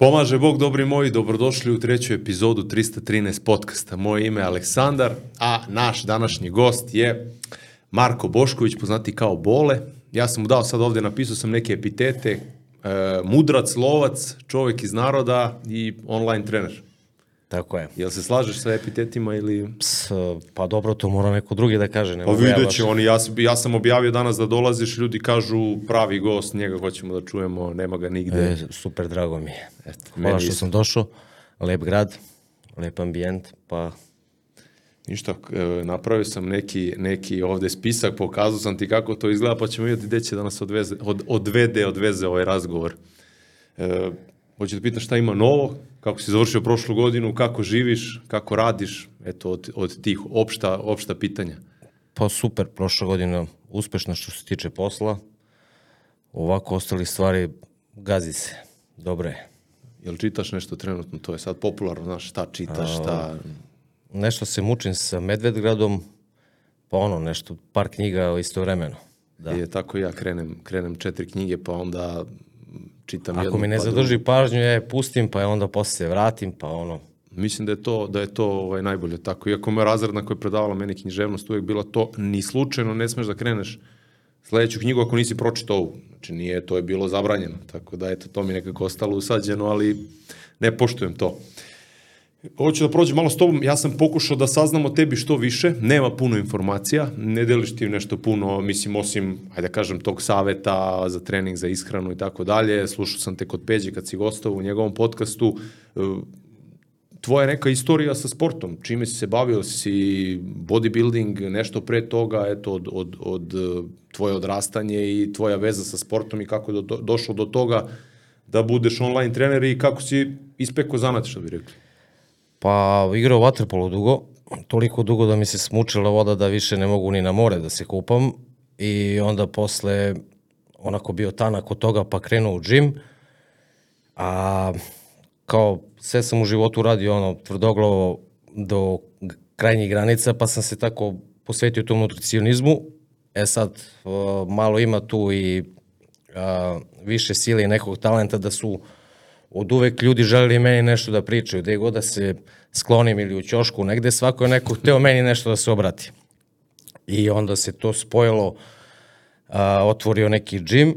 Pomaže Bog, dobri moji, dobrodošli u treću epizodu 313 podcasta. Moje ime je Aleksandar, a naš današnji gost je Marko Bošković, poznati kao Bole. Ja sam mu dao sad ovde, napisao sam neke epitete, e, mudrac, lovac, čovjek iz naroda i online trener. Tako je. Jel se slažeš sa epitetima ili... Ps, pa dobro, to mora neko drugi da kaže. Ne Pa vidjet će oni, ja, ja sam objavio danas da dolaziš, ljudi kažu pravi gost, njega hoćemo da čujemo, nema ga nigde. E, super, drago mi je. Eto, Hvala što isto. sam došao. Lep grad, lep ambijent, pa Ništa, e, napravio sam neki, neki ovde spisak, pokazao sam ti kako to izgleda, pa ćemo vidjeti gde će da nas odveze, od, odvede, odveze ovaj razgovor. E, hoću da pitam šta ima novo, kako si završio prošlu godinu, kako živiš, kako radiš, eto, od, od tih opšta, opšta pitanja. Pa super, prošla godina uspešna što se tiče posla. Ovako ostali stvari gazi se. Dobro je. Jel čitaš nešto trenutno, to je sad popularno, znaš, šta čitaš, šta... Nešto se mučim sa Medvedgradom, pa ono, nešto, par knjiga istovremeno. Da. Je, tako ja krenem, krenem četiri knjige, pa onda čitam jednu. Ako mi ne pa drugu. zadrži pažnju, ja je pustim, pa je onda posle se vratim, pa ono, Mislim da je to, da je to ovaj, najbolje tako. Iako moja razredna koja je predavala meni književnost uvijek bila to, ni slučajno ne smeš da kreneš sledeću knjigu ako nisi pročitao ovu. Znači nije, to je bilo zabranjeno. Tako da eto, to mi nekako ostalo usađeno, ali ne poštujem to. Hoću da prođem malo s tobom, ja sam pokušao da saznam o tebi što više, nema puno informacija, ne deliš ti nešto puno, mislim, osim, hajde da kažem, tog saveta za trening, za ishranu i tako dalje, slušao sam te kod Peđe kad si gostao u njegovom podcastu, e, tvoja neka istorija sa sportom, čime si se bavio, si bodybuilding, nešto pre toga, eto, od, od, od eh, tvoje odrastanje i tvoja veza sa sportom i kako je do, došlo do toga da budeš online trener i kako si ispekao zanat, što bi rekli. Pa igrao vaterpolo dugo, toliko dugo da mi se smučila voda da više ne mogu ni na more da se kupam i onda posle onako bio tanak od toga pa krenuo u džim, a kao sve sam u životu radio ono tvrdoglavo do krajnjih granica pa sam se tako posvetio tom nutricionizmu. E sad, malo ima tu i a, više sile i nekog talenta da su od uvek ljudi želeli meni nešto da pričaju, gde god da se sklonim ili u ćošku negde, svako je neko hteo meni nešto da se obrati. I onda se to spojilo, a, otvorio neki džim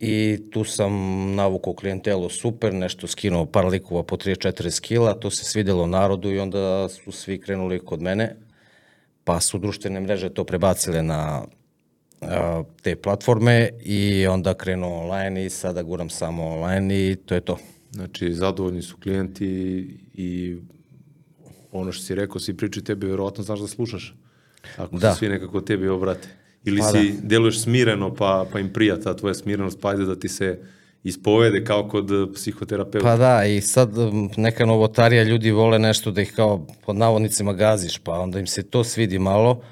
i tu sam navukao klijentelu super, nešto skinuo par likova po 30-40 kila, to se svidelo narodu i onda su svi krenuli kod mene, pa su društvene mreže to prebacile na te platforme i onda krenuo online i sada guram samo online i to je to. Znači, zadovoljni su klijenti i ono što si rekao, svi pričaju tebi, verovatno znaš da slušaš. Ako Da. svi nekako tebi obrate. Ili Pa si, deluješ smireno, pa, pa im prija ta tvoja smirenost, pa ajde da ti se ispovede kao kod psihoterapeuta. Pa da, i sad neka novotarija ljudi vole nešto da ih kao pod navodnicima gaziš, pa onda im se to svidi malo,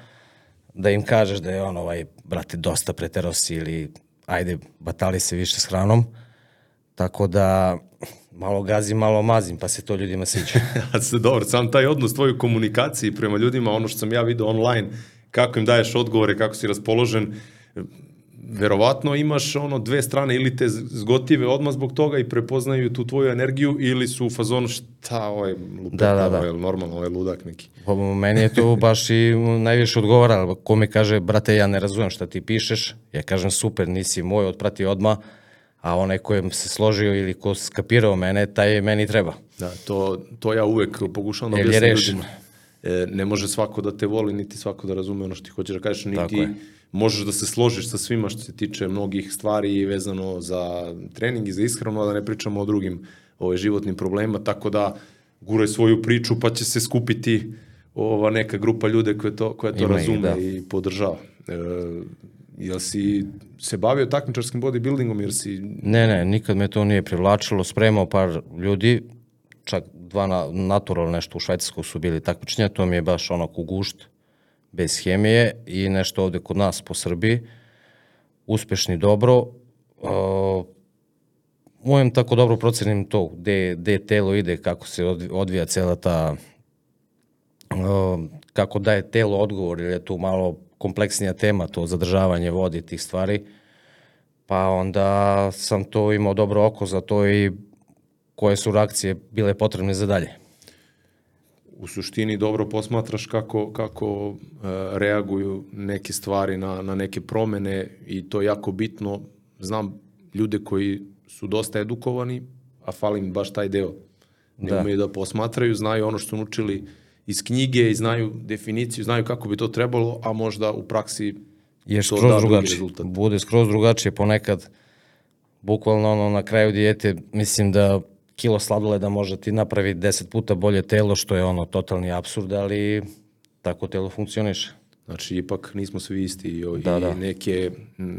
da im kažeš da je on ovaj, brate, dosta preterao si ili ajde, batali se više s hranom. Tako da malo gazim, malo mazim, pa se to ljudima sviđa. Dobro, sam taj odnos tvoj u komunikaciji prema ljudima, ono što sam ja vidio online, kako im daješ odgovore, kako si raspoložen, verovatno imaš ono dve strane ili te zgotive odmah zbog toga i prepoznaju tu tvoju energiju ili su u fazonu šta ovaj lupeta, Da, da, da. ovaj, normalno, ovaj ludak neki. Pa meni je to baš i najviše odgovara. Ko mi kaže, brate, ja ne razumem šta ti pišeš, ja kažem, super, nisi moj, otprati odmah, a onaj kojem se složio ili ko skapirao mene, taj meni treba. Da, to, to ja uvek pokušavam da je objasnim ljudima. E, ne može svako da te voli, niti svako da razume ono što ti hoćeš da kažeš, niti možeš da se složiš sa svima što se tiče mnogih stvari vezano za trening i za ishranu, a da ne pričamo o drugim ovaj, životnim problemima, tako da guraj svoju priču pa će se skupiti ova neka grupa ljude koja to, koja to Ima razume da. i podržava. E, jel si se bavio takmičarskim bodybuildingom, jer si Ne, ne, nikad me to nije privlačilo, spremao par ljudi, čak dva na, natural nešto u Švajcarskoj su bili takmičenja, to mi je baš onako gušt, bez hemije i nešto ovde kod nas po Srbiji, uspešni dobro, uh, ujem tako dobro procenim to, gde, gde telo ide, kako se odvi- odvija cela ta, uh, kako daje telo odgovor, jer je tu malo kompleksnija tema, to zadržavanje vode tih stvari, pa onda sam to imao dobro oko za to i koje su reakcije bile potrebne za dalje. u suštini dobro posmatraš kako, kako e, reaguju neke stvari na, na neke promene i to je jako bitno. Znam ljude koji su dosta edukovani, a fali im baš taj deo. Ne Da. umeju da posmatraju, znaju ono što su naučili iz knjige i znaju definiciju, znaju kako bi to trebalo, a možda u praksi je skroz da drugačije. rezultat. Bude skroz drugačije ponekad. Bukvalno ono na kraju dijete, mislim da kilo sladoleda može ti napravi 10 puta bolje telo, što je ono totalni absurd, ali tako telo funkcioniše. Znači, ipak nismo svi isti i, Da, i da. neke,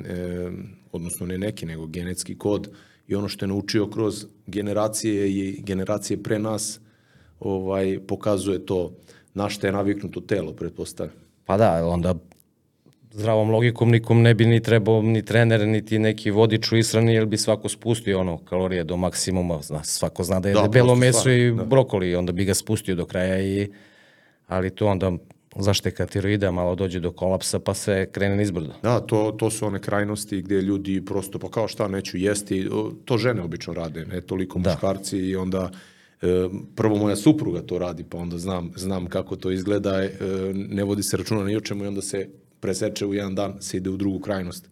e, odnosno ne neki, nego genetski kod i ono što je naučio kroz generacije i generacije pre nas, ovaj, pokazuje to na šta je naviknuto telo, pretpostavljam. Pa da, onda zdravom logikom nikom ne bi ni trebao ni trener, niti neki vodič u ishrani, jer bi svako spustio ono kalorije do maksimuma. Zna, svako zna da je Da, da, belo meso stvar, i da. brokoli, onda bi ga spustio do kraja i ali to onda zašteka tiroida malo dođe do kolapsa pa se krene nizbrdo. Da, to, to su one krajnosti gdje ljudi prosto, pa kao šta, neću jesti, to žene obično rade, ne toliko Da. muškarci i onda e, prvo moja supruga to radi, pa onda znam, znam kako to izgleda, e, ne vodi se računa ni o čemu i onda se preseče u jedan dan, se ide u drugu krajnost.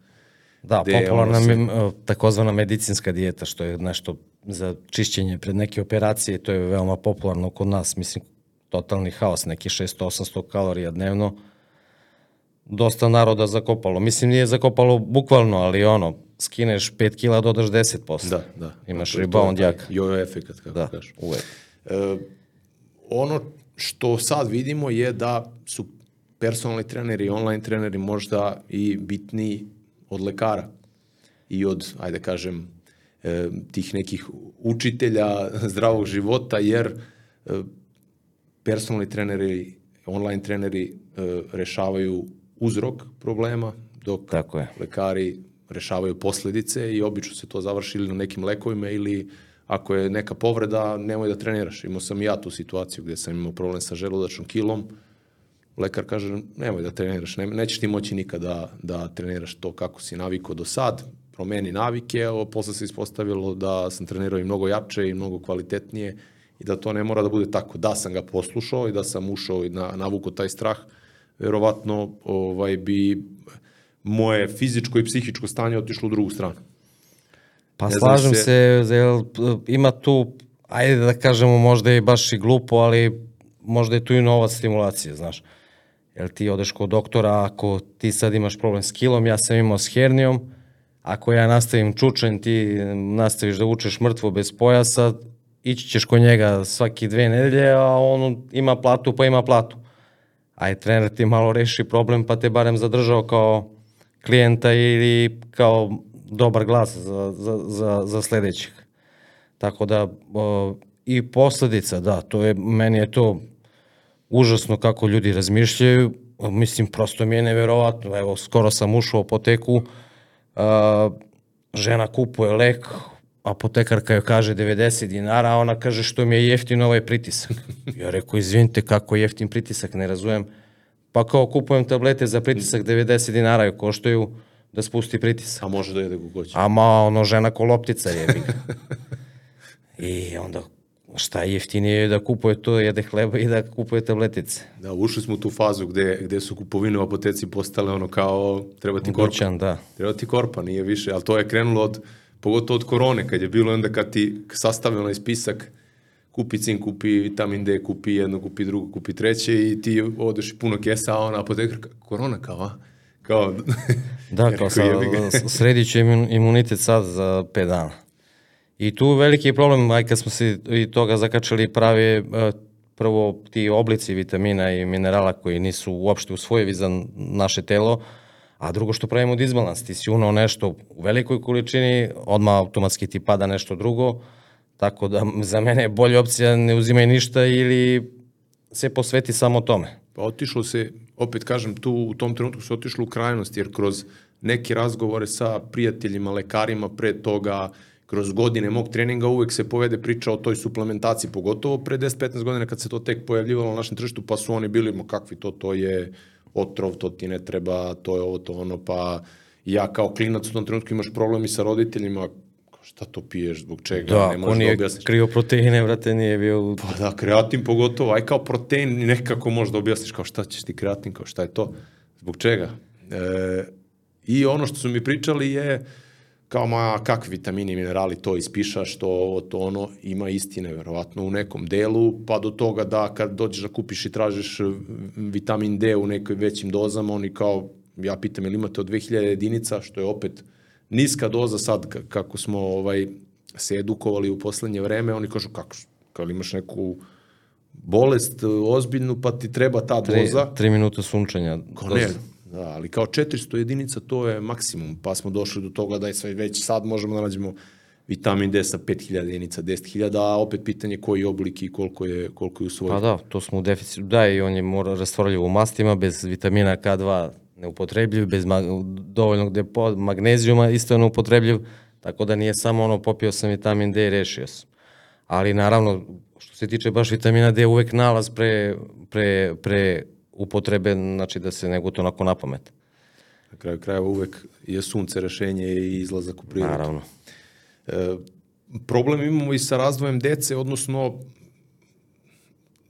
Da, Gde popularna ono se- me, takozvana medicinska dijeta, što je nešto za čišćenje pred neke operacije, to je veoma popularno kod nas, mislim, totalni haos, neki 600-800 kalorija dnevno, dosta naroda zakopalo. Mislim, nije zakopalo bukvalno, ali ono, skineš 5 kila, dodaš 10%. Da, da. Imaš To je- to je rebound jak. Jojo efekat, kako Da, kažeš. uvek. E, ono što sad vidimo je da su personalni treneri i online treneri možda i bitniji od lekara i od, ajde kažem, e, tih nekih učitelja zdravog života, jer e, personalni treneri, online treneri e, rešavaju uzrok problema, dok Tako je. lekari rešavaju posledice i obično se to završi ili na nekim lekovima ili ako je neka povreda, nemoj da treniraš. Imao sam ja tu situaciju gde sam imao problem sa želudačnom kilom. Lekar kaže, nemoj da treniraš, ne, nećeš ti moći nikada da treniraš to kako si navikao do sad, promeni navike, evo, posle se ispostavilo da sam trenirao i mnogo jače i mnogo kvalitetnije i da to ne mora da bude tako. Da sam ga poslušao i da sam ušao i na, navukao taj strah, verovatno ovaj, bi moje fizičko i psihičko stanje otišlo u drugu stranu. Pa Ne slažem se- se, jel, ima tu, ajde da kažemo možda je baš i glupo, ali možda je tu i nova stimulacija, znaš. Jel ti odeš kod doktora, ako ti sad imaš problem s kilom, ja sam imao s hernijom, ako ja nastavim čučen, ti nastaviš da vučeš mrtvo bez pojasa, ići ćeš kod njega svaki dve nedelje, a on ima platu pa ima platu. Aj trener ti malo reši problem pa te barem zadržao kao klijenta ili kao dobar glas za, za, za, za sledećeg. Tako da o, i posledica, da, to je, meni je to užasno kako ljudi razmišljaju, mislim, prosto mi je neverovatno, evo, skoro sam ušao u apoteku, a, žena kupuje lek, apotekarka joj kaže 90 dinara, a ona kaže što mi je jeftin ovaj pritisak. Ja rekao, izvinite, kako je jeftin pritisak, ne razumem. Pa kao kupujem tablete za pritisak 90 dinara joj koštaju da spusti pritisak. A može da jede kako hoće. A ma, ono, žena ko loptica ga. I onda, šta je jeftinije da kupuje to, jede hleba i da kupuje tabletice. Da, ušli smo u tu fazu gde, gde su kupovine u apoteci postale ono kao treba ti korpa. Dućan, da. Treba ti korpa, nije više, ali to je krenulo od, pogotovo od korone, kad je bilo onda kad ti stave onaj spisak, kupi cink, kupi vitamin D, kupi jedno, kupi drugo, kupi treće i ti odeš puno kesa, a ona apotekarka, korona kao, a? Kao, Da, kao sa, sredit imun, imunitet sad za 5 dana. I tu veliki problem, aj kad smo se i toga zakačali, pravi e, prvo ti oblici vitamina i minerala koji nisu uopšte usvojivi za naše telo, a drugo što pravimo disbalans, ti si unao nešto u velikoj količini, odmah automatski ti pada nešto drugo, tako da za mene je bolja opcija ne uzimaj ništa ili se posveti samo tome. Pa otišlo se, opet kažem, tu u tom trenutku se otišlo u krajnost, jer kroz neke razgovore sa prijateljima, lekarima pre toga, kroz godine mog treninga uvek se povede priča o toj suplementaciji, pogotovo pre 10-15 godina kad se to tek pojavljivalo na našem tržištu, pa su oni bili, ma kakvi to, to je otrov, to ti ne treba, to je ovo, to ono, pa ja kao klinac u tom trenutku imaš problemi sa roditeljima, šta to piješ, zbog čega, Da, ne možeš da objasniš. krio proteine, brate, nije bio... Pa da, kreatin pogotovo, aj kao protein nekako možda objasniš kao šta ćeš ti kreatin, kao šta je to, zbog čega. E, I ono što su mi pričali je kao ma kakvi vitamini i minerali to ispišaš, to ovo, to ono, ima istine verovatno u nekom delu, pa do toga da kad dođeš da kupiš i tražiš vitamin D u nekoj većim dozama, oni kao, ja pitam, ili imate od 2000 jedinica, što je opet niska doza sad ka- kako smo ovaj se edukovali u poslednje vreme, oni kažu kako, kao imaš neku bolest ozbiljnu, pa ti treba ta doza. tri minuta sunčanja. Kao ne, da, ali kao 400 jedinica to je maksimum, pa smo došli do toga da je sve već sad možemo da nađemo vitamin D sa 5000 jedinica, 10.000, a opet pitanje koji oblik i koliko je, koliko je usvojen. Pa da, to smo u deficitu. Da, i on je mora rastvorljiv u mastima, bez vitamina K2 neupotrebljiv, bez dovoljnog depo magnezijuma isto je neupotrebljiv, tako da nije samo ono popio sam vitamin D i rešio sam. Ali naravno, što se tiče baš vitamina D, uvek nalaz pre, pre, pre upotrebe, znači da se ne guta onako na pamet. Na kraju krajeva uvek je sunce rešenje i izlazak u prirodu. Naravno. E, problem imamo i sa razvojem dece, odnosno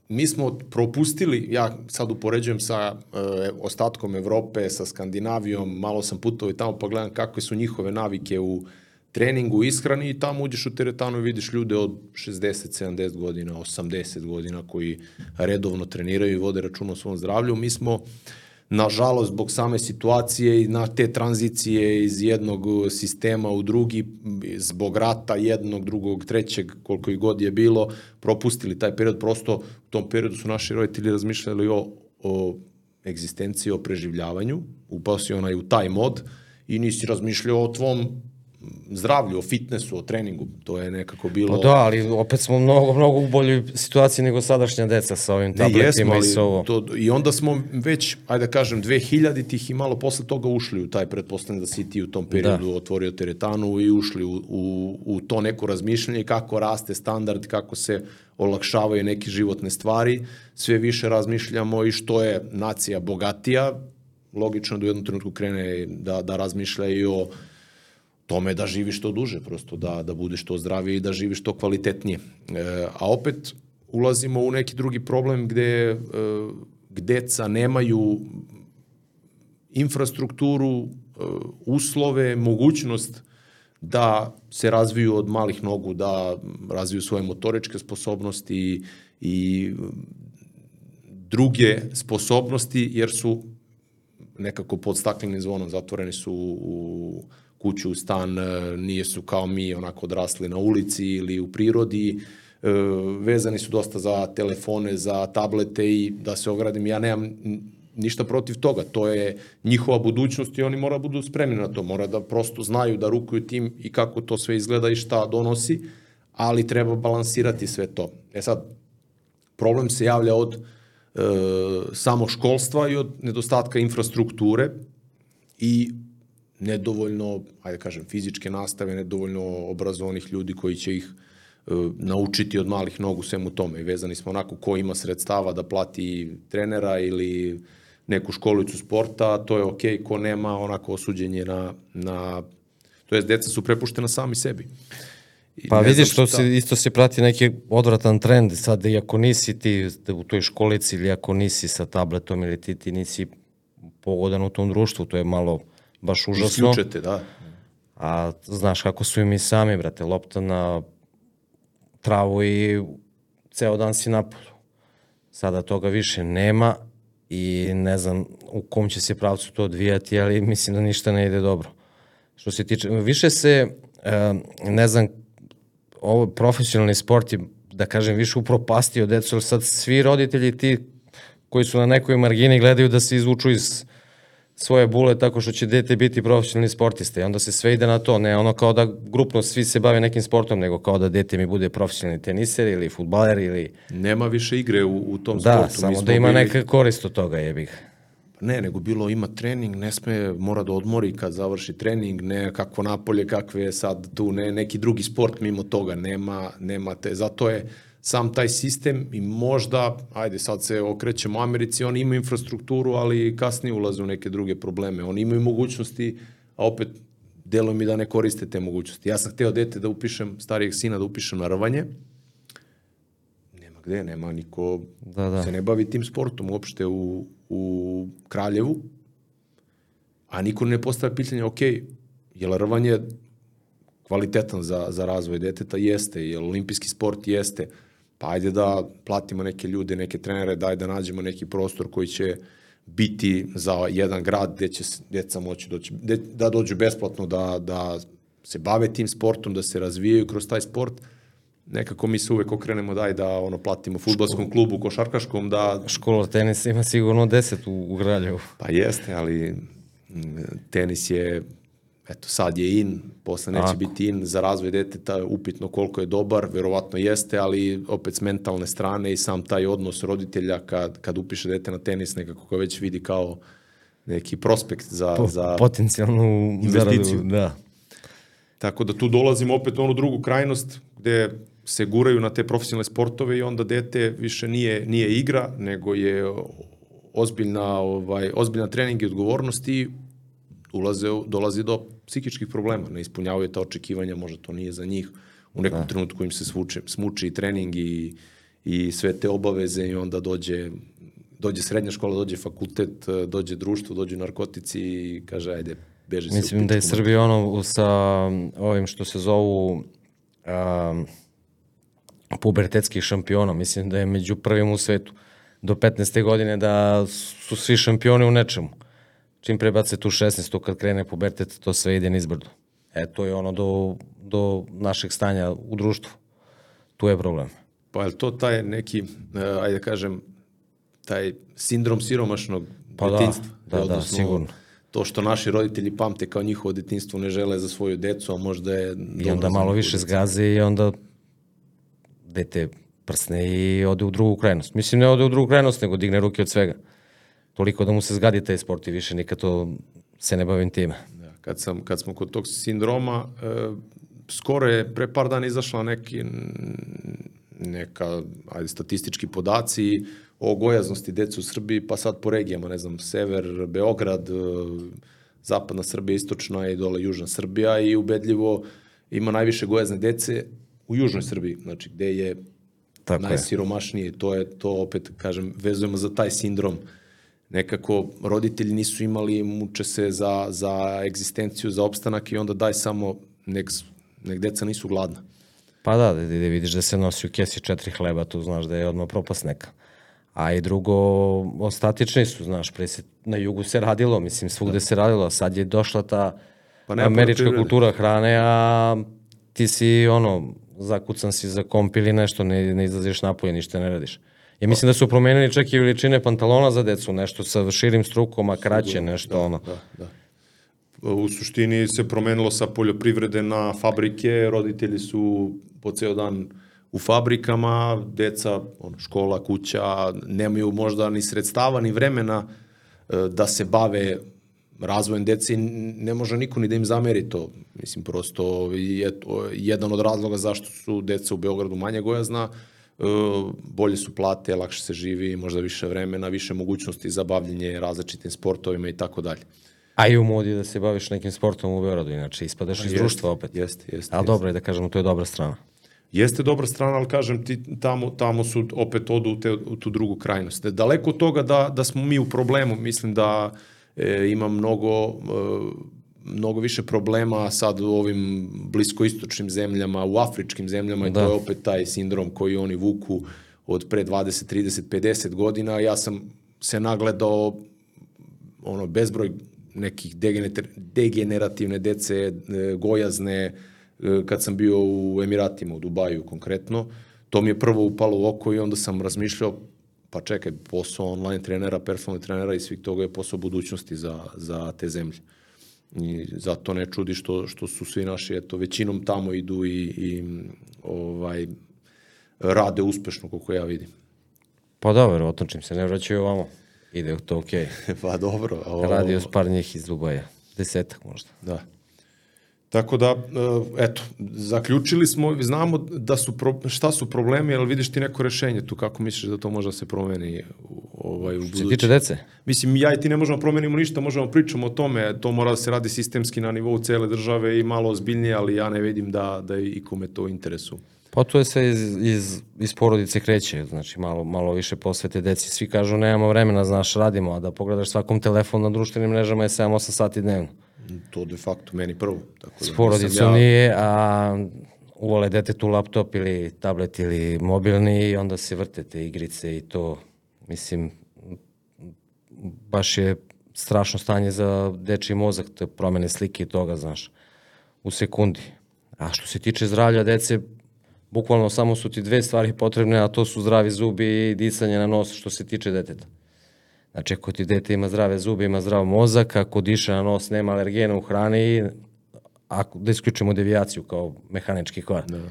mi smo propustili, ja sad upoređujem sa e, ostatkom Evrope, sa Skandinavijom, malo sam putovao i tamo pa gledam kakve su njihove navike u treningu, ishrani i tamo uđeš u teretanu i vidiš ljude od 60, 70 godina, 80 godina koji redovno treniraju i vode računa o svom zdravlju. Mi smo nažalost, zbog same situacije i na te tranzicije iz jednog sistema u drugi, zbog rata jednog, drugog, trećeg, koliko i god je bilo, propustili taj period. Prosto u tom periodu su naši roditelji razmišljali o, o egzistenciji, o preživljavanju, upao si onaj u taj mod i nisi razmišljao o tvom zdravlju, o fitnessu, o treningu. To je nekako bilo... Pa da, ali opet smo mnogo, mnogo u boljoj situaciji nego sadašnja deca sa ovim Ne, tabletima jesmo, i sa ovo. to, i onda smo već, ajde da kažem, 2000 tih i malo posle toga ušli u taj pretpostavljam da si ti u tom periodu da. otvorio teretanu i ušli u, u, u to neko razmišljanje kako raste standard, kako se olakšavaju neke životne stvari, sve više razmišljamo i što je nacija bogatija, logično da u jednom trenutku krene da, da razmišlja i o tome da živiš što duže, prosto da, da budeš što zdraviji i da živiš što kvalitetnije. E, a opet ulazimo u neki drugi problem gde, e, gdeca nemaju infrastrukturu, e, uslove, mogućnost da se razviju od malih nogu, da razviju svoje motoričke sposobnosti i druge sposobnosti, jer su nekako pod staklenim zvonom zatvoreni su u kuću, stan, e, nije su kao mi onako odrasli na ulici ili u prirodi, e, vezani su dosta za telefone, za tablete i da se ogradim, ja nemam ništa protiv toga, to je njihova budućnost i oni mora budu spremni na to, mora da prosto znaju da rukuju tim i kako to sve izgleda i šta donosi, ali treba balansirati sve to. E sad, problem se javlja od e, samo školstva i od nedostatka infrastrukture i nedovoljno, ajde da kažem, fizičke nastave, nedovoljno obrazovanih ljudi koji će ih e, naučiti od malih nogu svemu tome. I vezani smo onako ko ima sredstava da plati trenera ili neku školicu sporta, to je okej, okay, ko nema onako osuđenje na, na to jest deca su prepuštena sami sebi. I Pa vidiš, znam to se, isto se prati neki odvratan trend. Sad, i ako nisi ti u toj školici ili ako nisi sa tabletom ili ti, ti nisi pogodan u tom društvu, to je malo baš užasno. Isključete, da. A znaš kako su i mi sami, brate, lopta na travu i ceo dan si napolju. Sada toga više nema i ne znam u kom će se pravcu to odvijati, ali mislim da ništa ne ide dobro. Što se tiče, više se, e, ne znam, ovo profesionalni sport je, da kažem, više upropastio decu, jer sad svi roditelji ti koji su na nekoj margini gledaju da se izvuču iz svoje bule tako što će dete biti profesionalni sportista i onda se sve ide na to, ne ono kao da grupno svi se bave nekim sportom, nego kao da dete mi bude profesionalni teniser ili futbaler ili... Nema više igre u, u tom Da, sportu. Mi samo da ima bili- neka korist od toga, jebih. Ne, nego bilo ima trening, ne sme, mora da odmori kad završi trening, ne kakvo napolje, kakve je sad tu, ne neki drugi sport mimo toga, nema, nema te, zato je sam taj sistem i možda, ajde sad se okrećemo Americi, oni imaju infrastrukturu, ali kasnije ulaze u neke druge probleme. Oni imaju mogućnosti, a opet delo mi da ne koriste te mogućnosti. Ja sam hteo dete da upišem, starijeg sina da upišem na rvanje, nema gde, nema niko, Da, da. se ne bavi tim sportom uopšte u, u Kraljevu, a niko ne postavlja pitanje, ok, je li rvanje kvalitetan za, za razvoj deteta? Jeste. Je li olimpijski sport? Jeste. Pa ajde da platimo neke ljude, neke trenere, daj da nađemo neki prostor koji će biti za jedan grad gde će deca moći doći, da dođu besplatno, da, da se bave tim sportom, da se razvijaju kroz taj sport. Nekako mi se uvek okrenemo daj da ono platimo futbolskom klubu, košarkaškom, da Škola tenisa ima sigurno 10 u, u Kraljevu. Pa jeste, ali mm, tenis je, eto, sad je in, posle neće Tako. biti in za razvoj deteta, upitno koliko je dobar, verovatno jeste, ali opet s mentalne strane i sam taj odnos roditelja kad, kad upiše dete na tenis, nekako ga već vidi kao neki prospekt za, Po, za potencijalnu investiciju. zaradu. Da. Tako da tu dolazimo opet u onu drugu krajnost gde se guraju na te profesionalne sportove i onda dete više nije, nije igra, nego je ozbiljna, ovaj, ozbiljna trening i odgovornost i ulaze, dolazi do psihičkih problema, ne ispunjavaju ta očekivanja, možda to nije za njih, u nekom da. trenutku im se svuče, smuči i trening i, i sve te obaveze i onda dođe dođe srednja škola, dođe fakultet, dođe društvo, dođe narkotici i kaže ajde, beži se Mislim da je Srbija ono sa ovim što se zovu um, pubertetskih šampiona. Mislim da je među prvim u svetu do 15. godine da su svi šampioni u nečemu. Čim prebace tu 16. kad krene pubertet, to sve ide nizbrdo. E, to je ono do, do našeg stanja u društvu. Tu je problem. Pa je to taj neki, uh, ajde da kažem, taj sindrom siromašnog Pa da, detinjstva? da, da, sigurno. To što naši roditelji pamte kao njihovo detinjstvo ne žele za svoju decu, a možda je... I onda malo više zgaze i onda dete prsne i ode u drugu krajnost. Mislim, ne ode u drugu krajnost, nego digne ruke od svega. Toliko da mu se zgadi taj sport i više nikad to se ne bavim time. Da, kad, sam, kad smo kod tog sindroma, e, skoro je pre par dana izašla neki, neka, ajde, statistički podaci o gojaznosti dece u Srbiji, pa sad po regijama, ne znam, sever, Beograd, e, zapadna Srbija, istočna i dole južna Srbija i ubedljivo ima najviše gojazne dece u južnoj Srbiji, znači gde je Tako je. najsiromašnije, to je to opet kažem vezujemo za taj sindrom. Nekako roditelji nisu imali, muče se za, za egzistenciju, za opstanak i onda daj samo nek, nek deca nisu gladna. Pa da, da, da vidiš da se nosi u kesi četiri hleba, tu znaš da je odmah propast neka. A i drugo, ostatični su, znaš, pre se, na jugu se radilo, mislim, svugde se radilo, a sad je došla ta Pa nema američka poljoprivrede. kultura hrane, a ti si, ono, zakucan si za komp ili nešto, ne, ne izlaziš napolje, ništa ne radiš. Ja mislim da su promenili čak i veličine pantalona za decu, nešto sa širim strukom, a kraće, nešto ono. Da, da. U suštini se promenilo sa poljoprivrede na fabrike, roditelji su po ceo dan u fabrikama, deca, ono, škola, kuća, nemaju možda ni sredstava, ni vremena e, da se bave razvojem dece ne može niko ni da im zameri to. Mislim, prosto je to jedan od razloga zašto su deca u Beogradu manje gojazna, bolje su plate, lakše se živi, možda više vremena, više mogućnosti za bavljenje različitim sportovima i tako dalje. A i u modi da se baviš nekim sportom u Beogradu, inače ispadaš iz društva opet. Jeste, jeste. Ali dobro je da kažemo, to je dobra strana. Jeste dobra strana, ali kažem ti, tamo, tamo su opet odu u, te, u tu drugu krajnost. Daleko od toga da, da smo mi u problemu, mislim da e, ima mnogo, e, mnogo više problema sad u ovim bliskoistočnim zemljama, u afričkim zemljama i Da. to je opet taj sindrom koji oni vuku od pre 20, 30, 50 godina. Ja sam se nagledao ono bezbroj nekih degener- degenerativne dece, e, gojazne, e, kad sam bio u Emiratima, u Dubaju konkretno, to mi je prvo upalo u oko i onda sam razmišljao, pa čekaj, posao online trenera, personalnog trenera i svih toga je posao budućnosti za, za te zemlje. I zato ne čudi što, što su svi naši, eto, većinom tamo idu i, i ovaj, rade uspešno, koliko ja vidim. Pa da, verovatno čim se ne vraćaju ovamo. Ide to okej. pa dobro. ovo- Radio s par njih iz Dubaja. Desetak možda. Da. Tako da, e, eto, zaključili smo, znamo da su, pro, šta su problemi, ali vidiš ti neko rešenje tu, kako misliš da to može da se promeni? Ovaj, u Što se budući. tiče dece, Mislim, ja i ti ne možemo da promenimo ništa, možemo da pričamo o tome, to mora da se radi sistemski na nivou cele države i malo ozbiljnije, ali ja ne vidim da, da i kome to interesu. Pa to je sve iz, iz, iz porodice kreće, znači malo, malo više posvete deci. Svi kažu nemamo vremena, znaš, radimo, a da pogledaš svakom telefon na društvenim mrežama je 7-8 sati dnevno. To de facto meni prvo. Tako da S porodicom ja, nije, a uvole detetu laptop ili tablet ili mobilni i onda se vrte te igrice i to, mislim, baš je strašno stanje za dečiji mozak, te promene slike i toga, znaš, u sekundi. A što se tiče zdravlja dece, bukvalno samo su ti dve stvari potrebne, a to su zdravi zubi i disanje na nos što se tiče deteta. Znači, ako ti dete ima zdrave zube, ima zdrav mozak, ako diše na nos, nema alergena u hrani, ako, da isključimo devijaciju kao mehanički kvar. Da.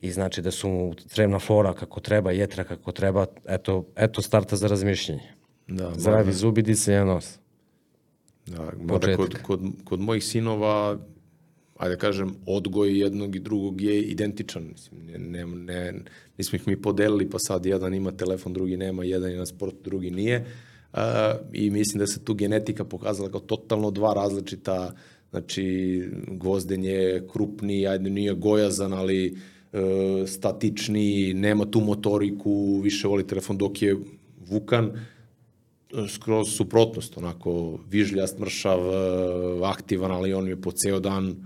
I znači da su mu crevna flora kako treba, jetra kako treba, eto, eto starta za razmišljanje. Da, Zdravi zubi, disanje na nos. Da, kod, kod, kod mojih sinova, ajde da kažem, odgoj jednog i drugog je identičan. Mislim, ne, ne, ne, nismo ih mi podelili, pa sad jedan ima telefon, drugi nema, jedan je na sport, drugi nije. Uh, I mislim da se tu genetika pokazala kao totalno dva različita, znači gvozden je krupni, ajde nije gojazan, ali uh, statični, nema tu motoriku, više voli telefon dok je Vukan, skroz suprotnost, onako vižljast, mršav, aktivan, ali on je po ceo dan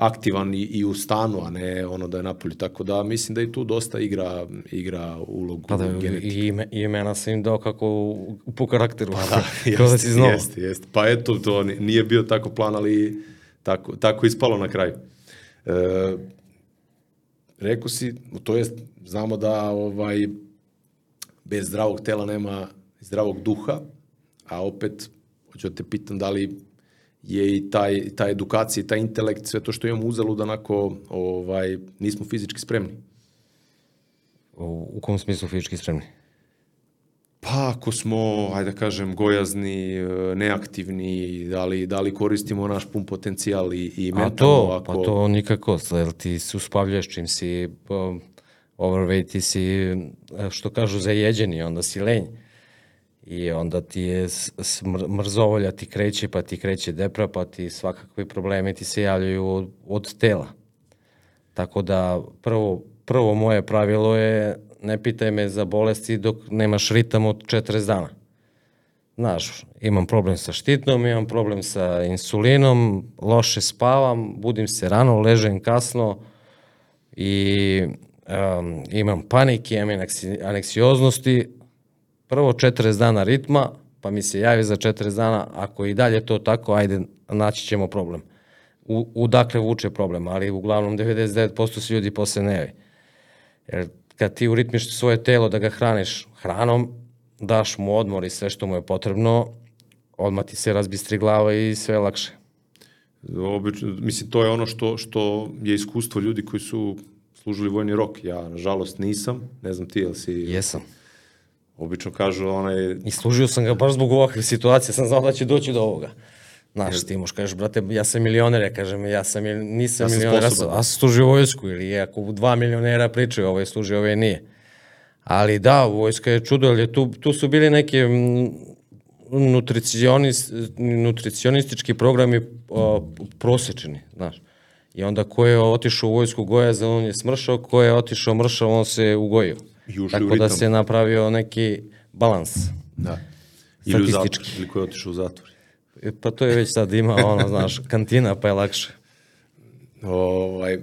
aktivan i, i u stanu, a ne ono da je napolju. Tako da mislim da i tu dosta igra, igra ulogu pa da, i, ime, i imena sam im dao kako u, po karakteru. Pa da, kao da. Jeste, jeste. Pa eto, to nije bio tako plan, ali tako, tako ispalo na kraju. E, rekao si, to jest, znamo da ovaj, bez zdravog tela nema zdravog duha, a opet, hoću da te pitam da li je i taj, ta edukacija taj intelekt, sve to što imamo uzelo da onako ovaj, nismo fizički spremni. U, u kom smislu fizički spremni? Pa ako smo, ajde da kažem, gojazni, neaktivni, da li, da li koristimo naš pun potencijal i, i mentalno? A to, ako... pa to nikako, jer ti se uspavljaš čim si um, overweight, ti si, što kažu, zajeđeni, onda si lenj. I onda ti je smr mrzovolja ti kreće, pa ti kreće depra, pa ti svakakvi problemi ti se javljaju od, od tela. Tako da prvo, prvo moje pravilo je ne pitaj me za bolesti dok nemaš ritam od 40 dana. Znaš, imam problem sa štitnom, imam problem sa insulinom, loše spavam, budim se rano, ležem kasno i um, imam panike, imam aneksioznosti, prvo 40 dana ritma, pa mi se javi za 40 dana, ako i dalje to tako, ajde, naći ćemo problem. U, udakle vuče problem, ali uglavnom 99% se ljudi posle ne javi. Jer kad ti uritmiš svoje telo da ga hraniš hranom, daš mu odmor i sve što mu je potrebno, odmah ti se razbistri glava i sve je lakše. Obično, mislim, to je ono što, što je iskustvo ljudi koji su služili vojni rok. Ja, nažalost, nisam. Ne znam ti, jel si... Jesam. Obično kažu onaj... I služio sam ga baš zbog ovakve situacije, sam znao da će doći do ovoga. Znaš, ti moš kažeš, brate, ja sam milioner, ja kažem, ja sam, nisam ja sam milioner, ja sam, ja sam služio vojsku, ili ako dva milionera pričaju, ovo je služio, ovo je nije. Ali da, vojska je čudo, ali tu, tu su bili neke nutricionist, nutricionistički programi o, prosečeni, znaš. I onda ko je otišao u vojsku goja, on je smršao, ko je otišao mršao, on se ugojio. Tako da se napravio neki balans. Da. Ili u zatvor, ili ko je otišao u zatvor. Pa to je već sad ima, ono, znaš, kantina, pa je lakše. Ovaj,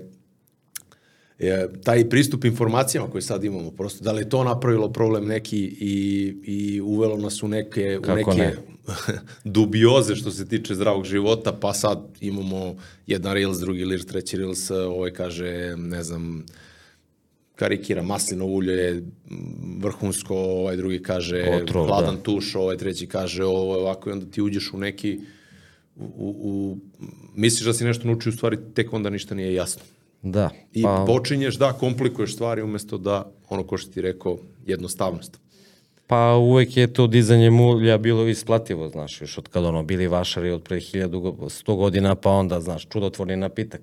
je, taj pristup informacijama koje sad imamo, prosto, da li je to napravilo problem neki i, i uvelo nas u neke, Kako u neke ne? dubioze što se tiče zdravog života, pa sad imamo jedan Reels, drugi Reels, treći Reels, ovaj kaže, ne znam, karikira maslinovo ulje je vrhunsko, ovaj drugi kaže Otrov, hladan da. tuš, ovaj treći kaže ovo je ovako i onda ti uđeš u neki u, u, u misliš da si nešto naučio, u stvari tek onda ništa nije jasno. Da. I pa... počinješ da komplikuješ stvari umesto da, ono ko što ti rekao, jednostavnost. Pa uvek je to dizanje mulja bilo isplativo, znaš, još od kada ono bili vašari od pre 1100 godina, pa onda, znaš, čudotvorni napitak.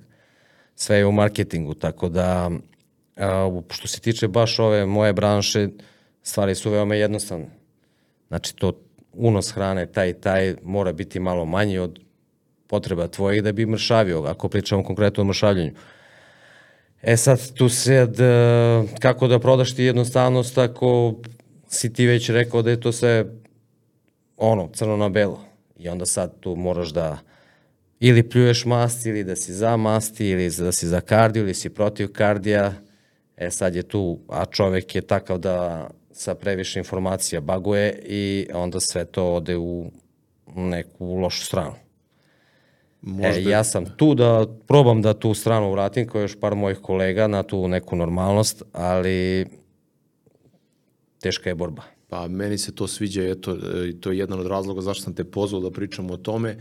Sve je u marketingu, tako da a, što se tiče baš ove moje branše, stvari su veoma jednostavne. Znači to unos hrane taj taj mora biti malo manji od potreba tvojih da bi mršavio, ako pričamo konkretno o mršavljenju. E sad, tu sad, e, kako da prodaš ti jednostavnost ako si ti već rekao da je to sve ono, crno na belo. I onda sad tu moraš da ili pljuješ masti, ili da si za masti, ili da si za kardiju, ili si protiv kardija. E sad je tu, a čovek je takav da sa previše informacija baguje i onda sve to ode u neku lošu stranu. Možda... E, ja sam tu da probam da tu stranu vratim, kao još par mojih kolega, na tu neku normalnost, ali teška je borba. Pa meni se to sviđa, eto, to je jedan od razloga zašto sam te pozvao da pričamo o tome.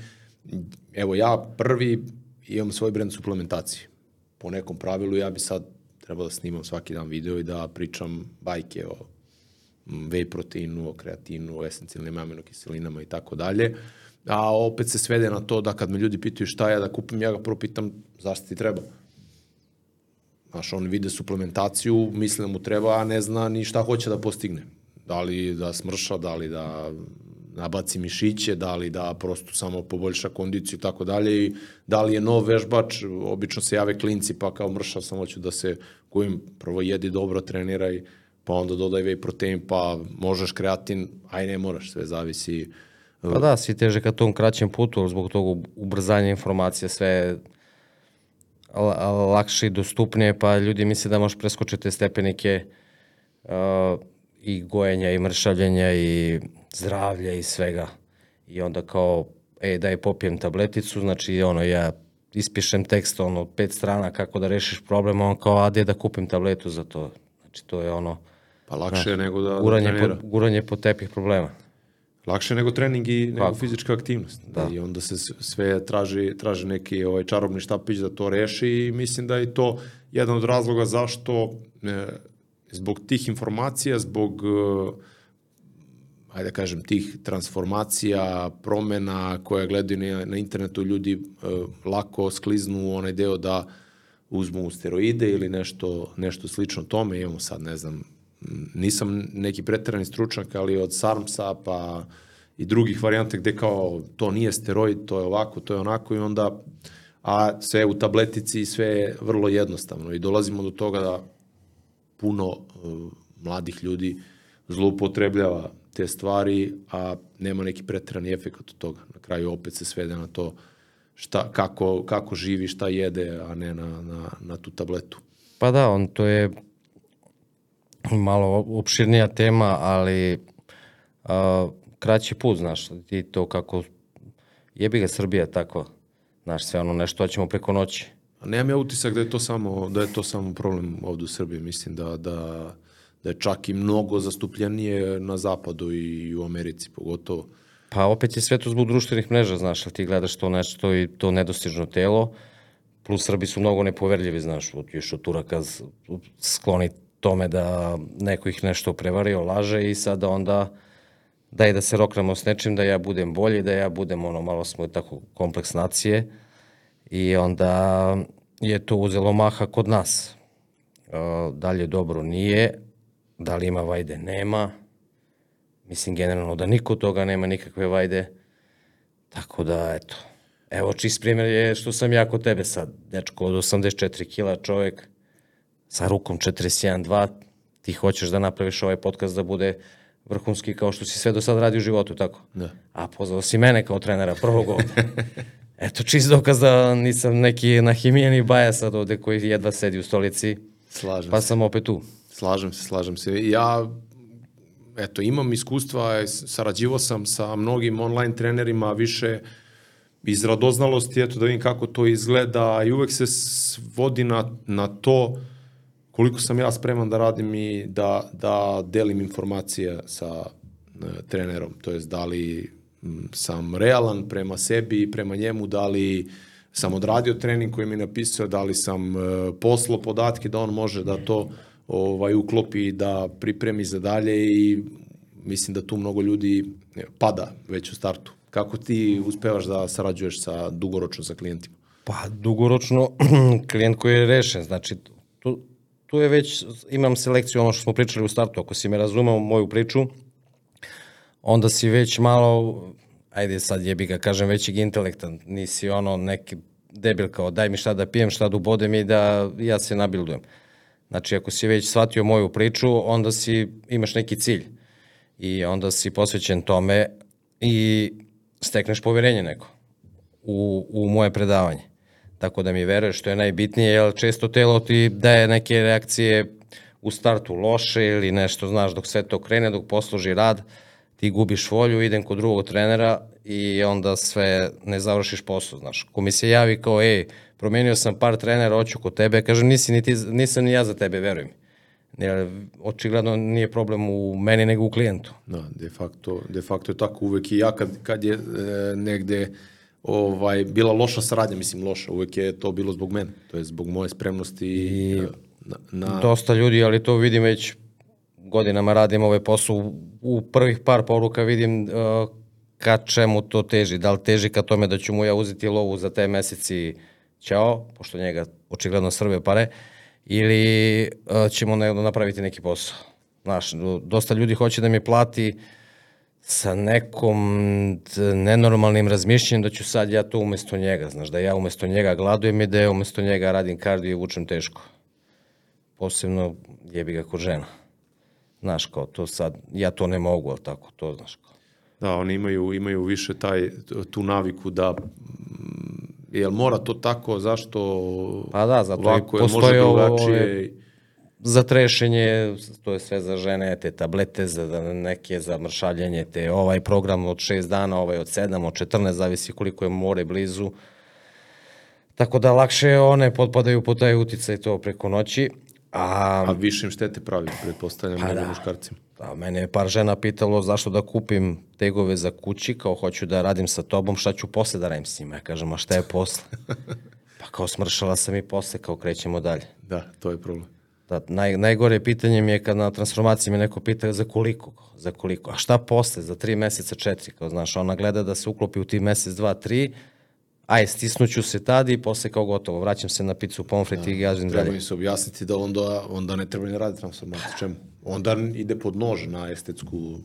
Evo ja prvi imam svoj brend suplementacije. Po nekom pravilu ja bi sad trebao da snimam svaki dan video i da pričam bajke o whey proteinu, o kreatinu, o esencijalnim aminokiselinama i tako dalje. A opet se svede na to da kad me ljudi pitaju šta ja da kupim, ja ga prvo pitam zašto ti treba. Znaš, on vide suplementaciju, misli da mu treba, a ne zna ni šta hoće da postigne. Da li da smrša, da li da nabaci mišiće, da li da prosto samo poboljša kondiciju i tako dalje i da li je nov vežbač, obično se jave klinci pa kao mršav sam hoću da se kojim prvo jedi dobro, treniraj, pa onda dodaj whey protein, pa možeš kreatin, aj ne moraš, sve zavisi. Pa da, svi teže ka tom kraćem putu, zbog tog ubrzanja informacija, sve lakše i dostupnije, pa ljudi misle da možeš preskočiti stepenike uh, i gojenja i mršavljenja i zdravlja i svega. I onda kao, e, daj popijem tableticu, znači ono, ja ispišem tekst, ono, pet strana kako da rešiš problem, on kao, a da kupim tabletu za to. Znači, to je ono... Pa lakše je nego da, guranje da trenira. Po, guranje po tepih problema. Lakše nego trening i nego Kako? fizička aktivnost. Da. I onda se sve traži, traži neki ovaj čarobni štapić da to reši i mislim da je to jedan od razloga zašto e, zbog tih informacija, zbog e, ajde da kažem, tih transformacija, promena koje gledaju na, na internetu, ljudi e, lako skliznu u onaj deo da uzmu steroide ili nešto, nešto slično tome. Imamo sad, ne znam, nisam neki preterani stručnjak, ali od SARMSA pa i drugih varijanta gde kao to nije steroid, to je ovako, to je onako i onda a sve u tabletici i sve je vrlo jednostavno i dolazimo do toga da puno uh, mladih ljudi zloupotrebljava te stvari, a nema neki pretrani efekt od toga. Na kraju opet se svede na to šta, kako, kako živi, šta jede, a ne na, na, na tu tabletu. Pa da, on to je malo opširnija tema, ali a, kraći put, znaš, ti to kako jebi ga Srbija tako, znaš, sve ono nešto ćemo preko noći. A nemam ja utisak da je to samo, da je to samo problem ovde u Srbiji, mislim da, da, da je čak i mnogo zastupljenije na zapadu i u Americi, pogotovo. Pa opet je sve to zbog društvenih mreža, znaš, ali ti gledaš to nešto i to nedostižno telo, plus Srbi su mnogo nepoverljivi, znaš, još od Turaka skloni tome da neko ih nešto prevario, laže i sada onda daj da se rokramo s nečim, da ja budem bolji, da ja budem ono, malo smo tako kompleks nacije i onda je to uzelo maha kod nas. Da li je dobro? Nije. Da li ima vajde? Nema. Mislim generalno da niko toga nema nikakve vajde. Tako da, eto. Evo, čist primjer je što sam ja kod tebe sad. Dečko od 84 kila čovek, sa rukom 41-2, ti hoćeš da napraviš ovaj podcast da bude vrhunski kao što si sve do sad radi u životu, tako? Da. A pozvao si mene kao trenera prvog ovde. Eto, čist dokaz da nisam neki nahimijeni baja sad ovde koji jedva sedi u stolici. Slažem pa se. sam opet tu. Slažem se, slažem se. Ja, eto, imam iskustva, sarađivo sam sa mnogim online trenerima, više iz radoznalosti, eto, da vidim kako to izgleda i uvek se svodi na, na to koliko sam ja spreman da radim i da, da delim informacije sa e, trenerom, to jest da li sam realan prema sebi i prema njemu, da li sam odradio trening koji mi napisao, da li sam e, poslao podatke da on može da to ovaj uklopi da pripremi za dalje i mislim da tu mnogo ljudi e, pada već u startu. Kako ti uspevaš da sarađuješ sa dugoročno sa klijentima? Pa dugoročno klijent koji je rešen, znači tu, tu je već, imam selekciju ono što smo pričali u startu, ako si me razumeo moju priču, onda si već malo, ajde sad jebi ga, kažem, većeg intelekta, nisi ono neki debil kao daj mi šta da pijem, šta da ubodem i da ja se nabildujem. Znači, ako si već shvatio moju priču, onda si, imaš neki cilj i onda si posvećen tome i stekneš poverenje neko u, u moje predavanje. Tako da mi veruješ što je najbitnije, jer često telo ti daje neke reakcije u startu loše ili nešto, znaš, dok sve to krene, dok posluži rad, ti gubiš volju, idem kod drugog trenera i onda sve ne završiš posao, znaš. Ko mi se javi kao, ej, promenio sam par trenera, hoću kod tebe, kažem, nisi, niti, nisam ni ja za tebe, veruj mi. Jer očigledno nije problem u meni nego u klijentu. Da, de facto, de facto je tako uvek i ja kad, kad je e, negde ovaj, bila loša saradnja, mislim loša, uvek je to bilo zbog mene, to je zbog moje spremnosti I na, na, Dosta ljudi, ali to vidim već godinama radim ovaj posao, u prvih par poruka vidim uh, ka čemu to teži. Da li teži ka tome da ću mu ja uzeti lovu za te meseci ćao, pošto njega očigledno srbe pare, ili uh, ćemo ne, napraviti neki posao. Znaš, dosta ljudi hoće da mi plati sa nekom nenormalnim razmišljanjem da ću sad ja to umesto njega, znaš, da ja umesto njega gladujem i da ja umesto njega radim kardio i vučem teško. Posebno jebi ga kod žena. Znaš, kao to sad, ja to ne mogu, ali tako, to znaš kao. Da, oni imaju, imaju više taj, tu naviku da jel mora to tako, zašto Pa da, zato ovako, može postoje drugačije. za trešenje, to je sve za žene, te tablete za neke za mršavljanje, te ovaj program od 6 dana, ovaj od 7, od 14, zavisi koliko je more blizu. Tako da lakše one potpadaju po taj uticaj to preko noći. A, A više im štete pravi, pretpostavljam, Pa nego da. muškarcima. a mene je par žena pitalo zašto da kupim tegove za kući, kao hoću da radim sa tobom, šta ću posle da radim s njima. Ja kažem, a šta je posle? pa kao smršala sam i posle, kao krećemo dalje. Da, to je problem. Da, naj, najgore pitanje mi je kad na transformaciji me neko pita za koliko, za koliko, a šta posle, za tri meseca, četiri, kao znaš, ona gleda da se uklopi u ti mesec, dva, tri, aj, stisnuću se tad i posle kao gotovo, vraćam se na picu, pomfrit i gažim Treba dalje. im se objasniti da onda, onda ne treba ni raditi transformaciju. Čemu? Onda ide pod nož na estetsku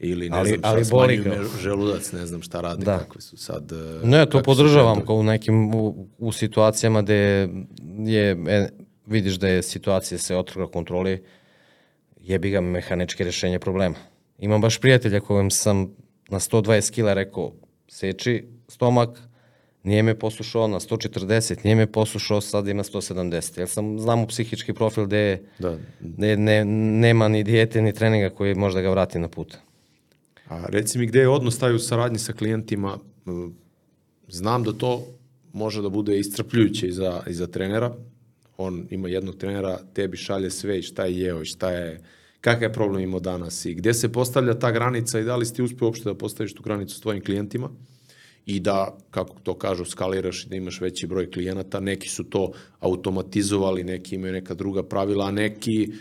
ili ne Ali- znam šta, ali boli ga. želudac, ne znam šta rade, Da. kakve su sad... Ne, to kakvi su podržavam kao u nekim, u, u situacijama gde je, e, vidiš da je situacija se otrga kontroli, jebi ga mehaničke rešenje problema. Imam baš prijatelja kojem sam na 120 kila rekao seči stomak, nije me poslušao na 140, nije me poslušao, sad ima 170. Jer sam, znam u psihički profil gde, Da. gde ne, nema ni dijete ni treninga koji može da ga vrati na put. A reci mi gde je odnos taj u saradnji sa klijentima? Mm, Znam da to može da bude istrpljujuće i za, i za trenera. On ima jednog trenera, tebi šalje sve i šta je jeo i šta je, kakav je problem imao danas i gde se postavlja ta granica i da li si ti uspio uopšte da postaviš tu granicu s tvojim klijentima i da, kako to kažu, skaliraš i da imaš veći broj klijenata. Neki su to automatizovali, neki imaju neka druga pravila, a neki,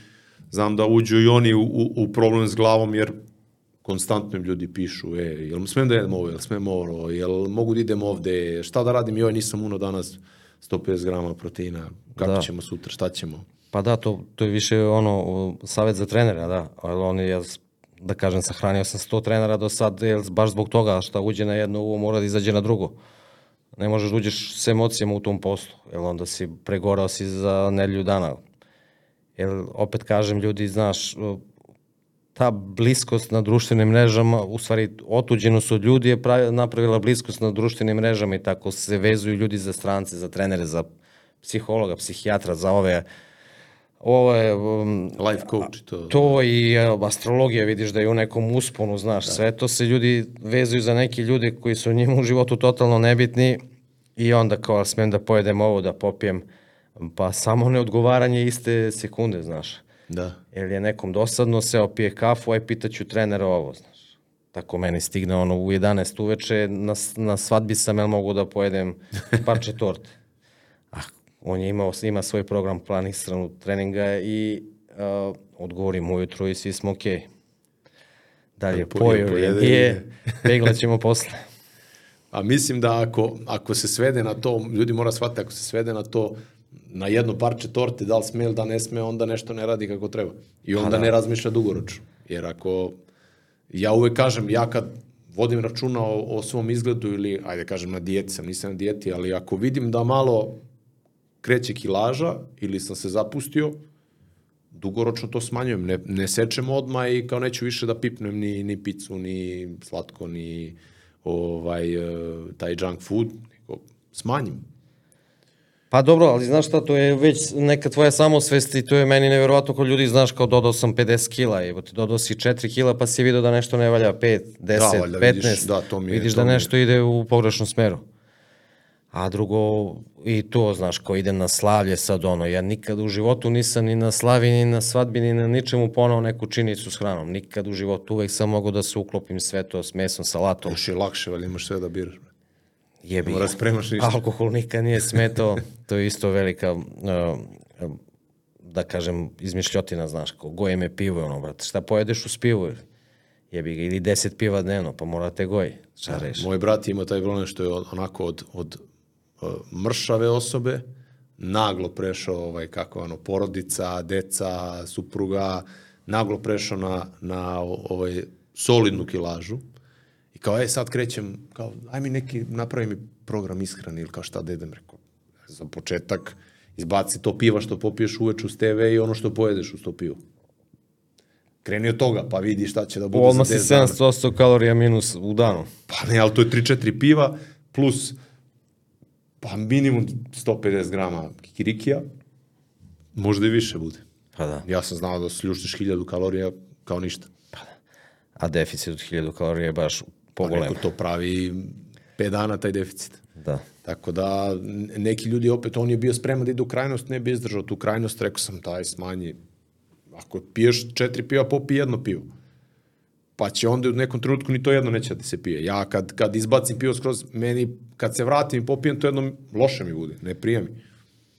znam da uđu i oni u, u, u problem s glavom, jer konstantno im ljudi pišu, e, jel smem da jedem ovo, jel smem ovo, jel mogu da idem ovde, šta da radim, joj nisam uno danas 150 grama proteina, kako Da. ćemo sutra, šta ćemo? Pa da, to, to je više ono, savet za trenera, da. Ali oni, ja, da kažem, sahranio sam 100 trenera do sad, jer baš zbog toga šta uđe na jedno uvo mora da izađe na drugo. Ne možeš da uđeš s emocijama u tom poslu, jer onda si pregorao si za nedelju dana. Jer opet kažem, ljudi, znaš, ta bliskost na društvenim mrežama, u stvari otuđeno su od ljudi je pravi, napravila bliskost na društvenim mrežama i tako se vezuju ljudi za strance, za trenere, za psihologa, psihijatra, za ove ovo je um, Life coach, to, to i astrologija vidiš da je u nekom usponu, znaš, sve to se ljudi vezuju za neki ljudi koji su njima u životu totalno nebitni i onda kao smem da pojedem ovo, da popijem, pa samo neodgovaranje iste sekunde, znaš. da. Jer je nekom dosadno, seo pije kafu, aj pitaću trenera ovo, znaš. Tako meni stigne ono u 11 uveče, na, na svadbi sam, jel mogu da pojedem parče torte. On je imao, ima svoj program planiran treninga i uh, odgovorim ujutru i svi smo okej. Dalje, Po- pojeo je, peglat ćemo posle. A mislim da ako, ako se svede na to, ljudi mora shvatiti, ako se svede na to, na jedno parče torte, da li sme ili da ne sme, onda nešto ne radi kako treba. I onda ne razmišlja dugoročno. Jer ako ja uvek kažem, ja kad vodim računa o, o svom izgledu ili, ajde kažem, na dijeti sam, nisam na dijeti, ali ako vidim da malo kreće kilaža ili sam se zapustio, dugoročno to smanjujem. Ne, ne sečem odmah i kao neću više da pipnem ni, ni picu, ni slatko, ni ovaj, eh, taj junk food, nego smanjim. Pa dobro, ali znaš šta, to je već neka tvoja samosvest i to je meni neverovatno kod ljudi, znaš, kao dodao sam 50 kila, evo ti dodao si 4 kila pa si vidio da nešto ne valja 5, 10, valjda 15, vidiš, da, to mi je- vidiš to da mi je. nešto ide u pogrešnom smeru. A drugo, i to, znaš, ko idem na slavlje sad, ono, ja nikad u životu nisam ni na slavi, ni na svadbi, ni na ničemu ponao neku činicu s hranom. Nikad u životu, uvek sam mogao da se uklopim sve to s mesom, salatom. Još je lakše, valjda imaš sve da biraš. Jebi. Mora spremaš ništa. Alkohol nikad nije smetao, to je isto velika, uh, da kažem, izmišljotina, znaš, ko goje me pivo, ono, brate, šta pojedeš uz pivo? Jebi ga, ili deset piva dnevno, pa mora te goji, šta reš? Moj brat ima taj problem što je onako od, od mršave osobe naglo prešao, ovaj, kako ono, porodica, deca, supruga, naglo prešao na, na ovaj, solidnu kilažu. I kao, e, sad krećem, kao, aj mi neki, napravi mi program ishrane ili kao šta da jedem, rekao, za početak, izbaci to piva što popiješ uveč uz TV i ono što pojedeš uz to pivo. Kreni od toga, pa vidi šta će da bude Odmah za si 10 dana. 700 kalorija minus u danu. Pa ne, ali to je 3-4 piva plus pa minimum 150 grama kikirikija, možda i više bude. Pa da. Ja sam znao da sljuštiš 1000 kalorija kao ništa. A deficit od 1000 kalorija je baš Pa pogolem. neko to pravi 5 dana taj deficit. Da. Tako da neki ljudi opet, on je bio spreman da ide u krajnost, ne bi izdržao tu krajnost, rekao sam taj smanji. Ako piješ četiri piva, popij jedno pivo. Pa će onda u nekom trenutku ni to jedno neće da se pije. Ja kad, kad izbacim pivo skroz, meni kad se vratim i popijem to jedno, loše mi bude, ne prija mi.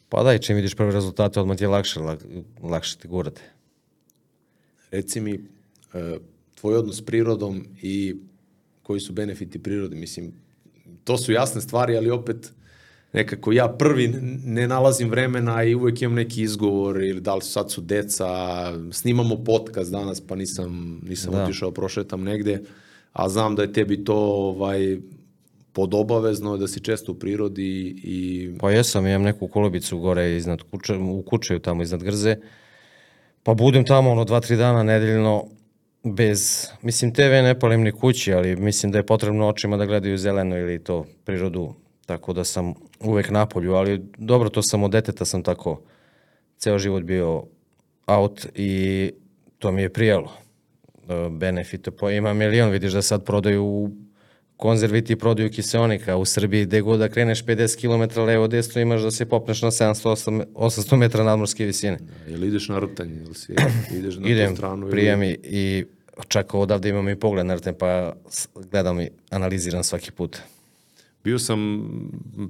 Pa da, i čim vidiš prve rezultate, odmah ti je lakše, lak, lakše ti gurate. Reci mi, e, tvoj odnos s prirodom i koji su benefiti prirode, mislim, to su jasne stvari, ali opet nekako ja prvi ne nalazim vremena i uvek imam neki izgovor ili da li su sad su deca, snimamo podcast danas pa nisam, nisam Da. otišao, prošetam negde, a znam da je tebi to ovaj, podobavezno, da si često u prirodi i Pa jesam, imam neku kolobicu gore iznad kuće, u kućeju tamo iznad Grze. Pa budem tamo ono dva, tri dana nedeljno bez, mislim TV ne palim ni kući, ali mislim da je potrebno očima da gledaju zeleno ili to prirodu, tako da sam uvek na polju, ali dobro, to sam od deteta sam tako ceo život bio out i to mi je prijelo. E, Benefite, pa ima milion, vidiš da sad prodaju konzerviti prodaju kiseonika u Srbiji, gde god da kreneš 50 km levo desno imaš da se popneš na 700 800 metra nadmorske visine. ili ideš na rtanje, ili si ideš na Idem, tu stranu. ili- prijem i, i čak odavde imam i pogled na rten, pa gledam i analiziram svaki put. Bio sam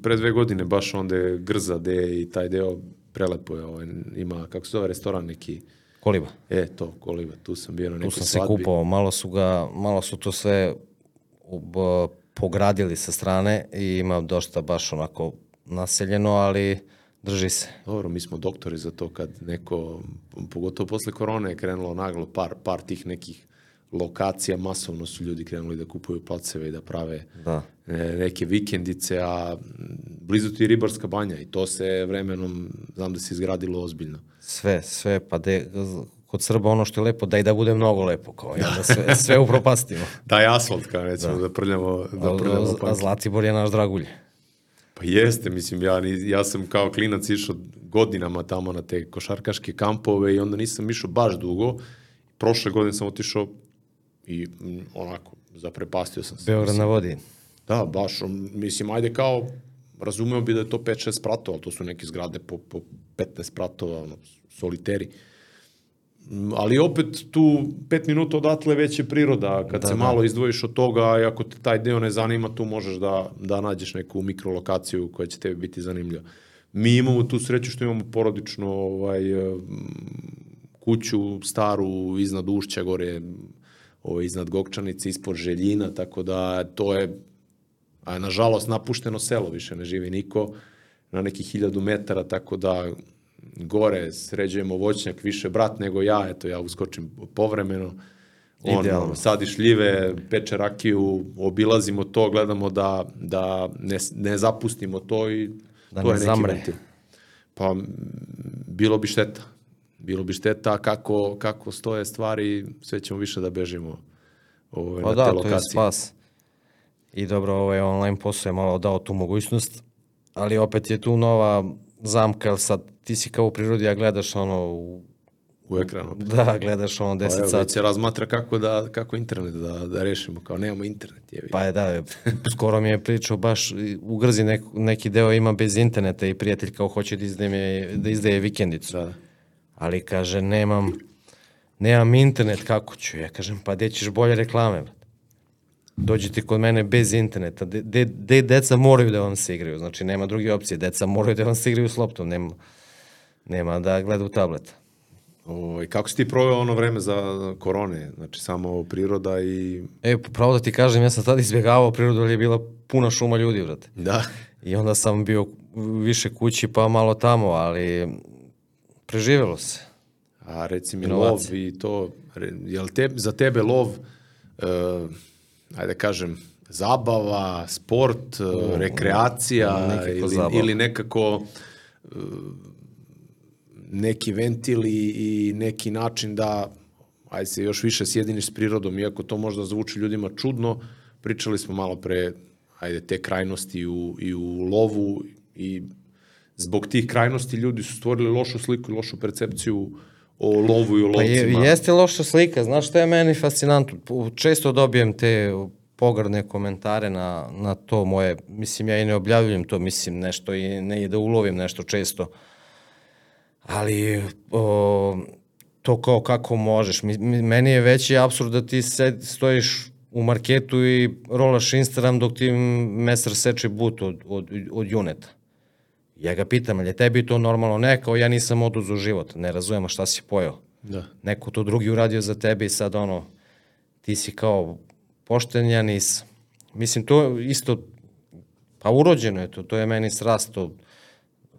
pre dve godine baš onda je Grza gde i taj deo prelepo je, ovaj, ima, kako se zove, restoran neki, Koliba. e, to, Koliva, tu sam bio na Tu nekoj sam se svadbi. kupao, malo su ga, malo su to sve ob- pogradili sa strane i ima dosta baš onako naseljeno, ali drži se. Dobro, mi smo doktori za to kad neko, pogotovo posle korone je krenulo naglo par, par tih nekih lokacija, masovno su ljudi krenuli da kupuju placeve i da prave Da. e, neke vikendice, a blizu ti je ribarska banja i to se vremenom, znam da se izgradilo ozbiljno. Sve, sve, pa de, kod Srba ono što je lepo, da i da bude mnogo lepo, kao i onda sve, sve upropastimo. Daj asfalt, kao recimo, da, prljamo, da prljamo a, a panke. Zlatibor je naš dragulj. Pa jeste, mislim, ja, ja sam kao klinac išao godinama tamo na te košarkaške kampove i onda nisam išao baš dugo. Prošle godine sam otišao i mm, onako, zaprepastio sam se. Beograd na vodi. Da, baš, mislim, ajde kao, razumeo bi da je to 5-6 spratova, ali to su neke zgrade po, po 15 spratova, ono, soliteri. Mm, Ali opet tu pet minuta odatle već je priroda, kad da, se malo izdvojiš od toga i ako te taj deo ne zanima, tu možeš da, da nađeš neku mikrolokaciju koja će tebi biti zanimljiva. Mi imamo tu sreću što imamo porodično ovaj, mm, kuću staru iznad Ušća gore, ovaj, iznad Gokčanice, ispod Željina, tako da to je a nažalost napušteno selo, više ne živi niko, na nekih hiljadu metara, tako da gore sređujemo voćnjak, više brat nego ja, eto ja uskočim povremeno, Idealno. Ono, sadiš šljive, peče rakiju, obilazimo to, gledamo da, da ne, ne zapustimo to i Da to ne je neki zamre. ventil. Pa bilo bi šteta. Bilo bi šteta kako, kako stoje stvari, sve ćemo više da bežimo ovaj, Pa na da, te to je lokacije. spas. I dobro, ovaj online posao je malo dao tu mogućnost, ali opet je tu nova zamka, jer sad ti si kao u prirodi, a gledaš ono, u, u ekranu. da, gledaš ono Pa 10 evo, već sati. se razmatra kako, da, kako internet da, da rešimo, kao nemamo internet. Jevi. Pa je da, skoro mi je pričao baš u Grzi nek, neki deo ima bez interneta i prijatelj kao hoće da izdaje, da izdaje vikendicu. Da, da. Ali kaže, nemam, nemam internet, kako ću? Ja kažem, pa gde ćeš bolje reklame? brate? Dođite kod mene bez interneta, de, de, de deca moraju da vam se igraju, znači nema druge opcije, deca moraju da vam se igraju s loptom, nema, nema da gledaju tablet. Ovaj, kako si ti proveo ono vreme za korone? Znači, samo priroda i... E, pravo da ti kažem, ja sam tada izbjegavao prirodu, ali je bila puna šuma ljudi, brate. Da. I onda sam bio više kući, pa malo tamo, ali preživelo se. A reci mi Inovacije. lov i to, re- jel te, za tebe lov, uh, ajde da kažem, zabava, sport, uh, rekreacija ili, zabava. ili nekako uh, neki ventil i, i neki način da ajde se još više sjediniš s prirodom, iako to možda zvuči ljudima čudno, pričali smo malo pre ajde, te krajnosti u, i u lovu i zbog tih krajnosti ljudi su stvorili lošu sliku i lošu percepciju o lovu i o Pa je, lovcima. jeste loša slika, znaš šta je meni fascinantno? Često dobijem te pogrdne komentare na, na to moje, mislim ja i ne objavljujem to, mislim nešto i ne i da ulovim nešto često, ali o, to kao kako možeš, mi- meni je veći absurd da ti sed, stojiš u marketu i rolaš Instagram dok ti mesar seče but od, od, od juneta. Ja ga pitam, ali je tebi to normalno? Ne, kao ja nisam oduzo život, ne razumem a šta si pojao Da. neko to drugi uradio za tebe i sad ono, ti si kao pošten, ja nisam. Mislim, to isto, pa urođeno je to, to je meni srast, to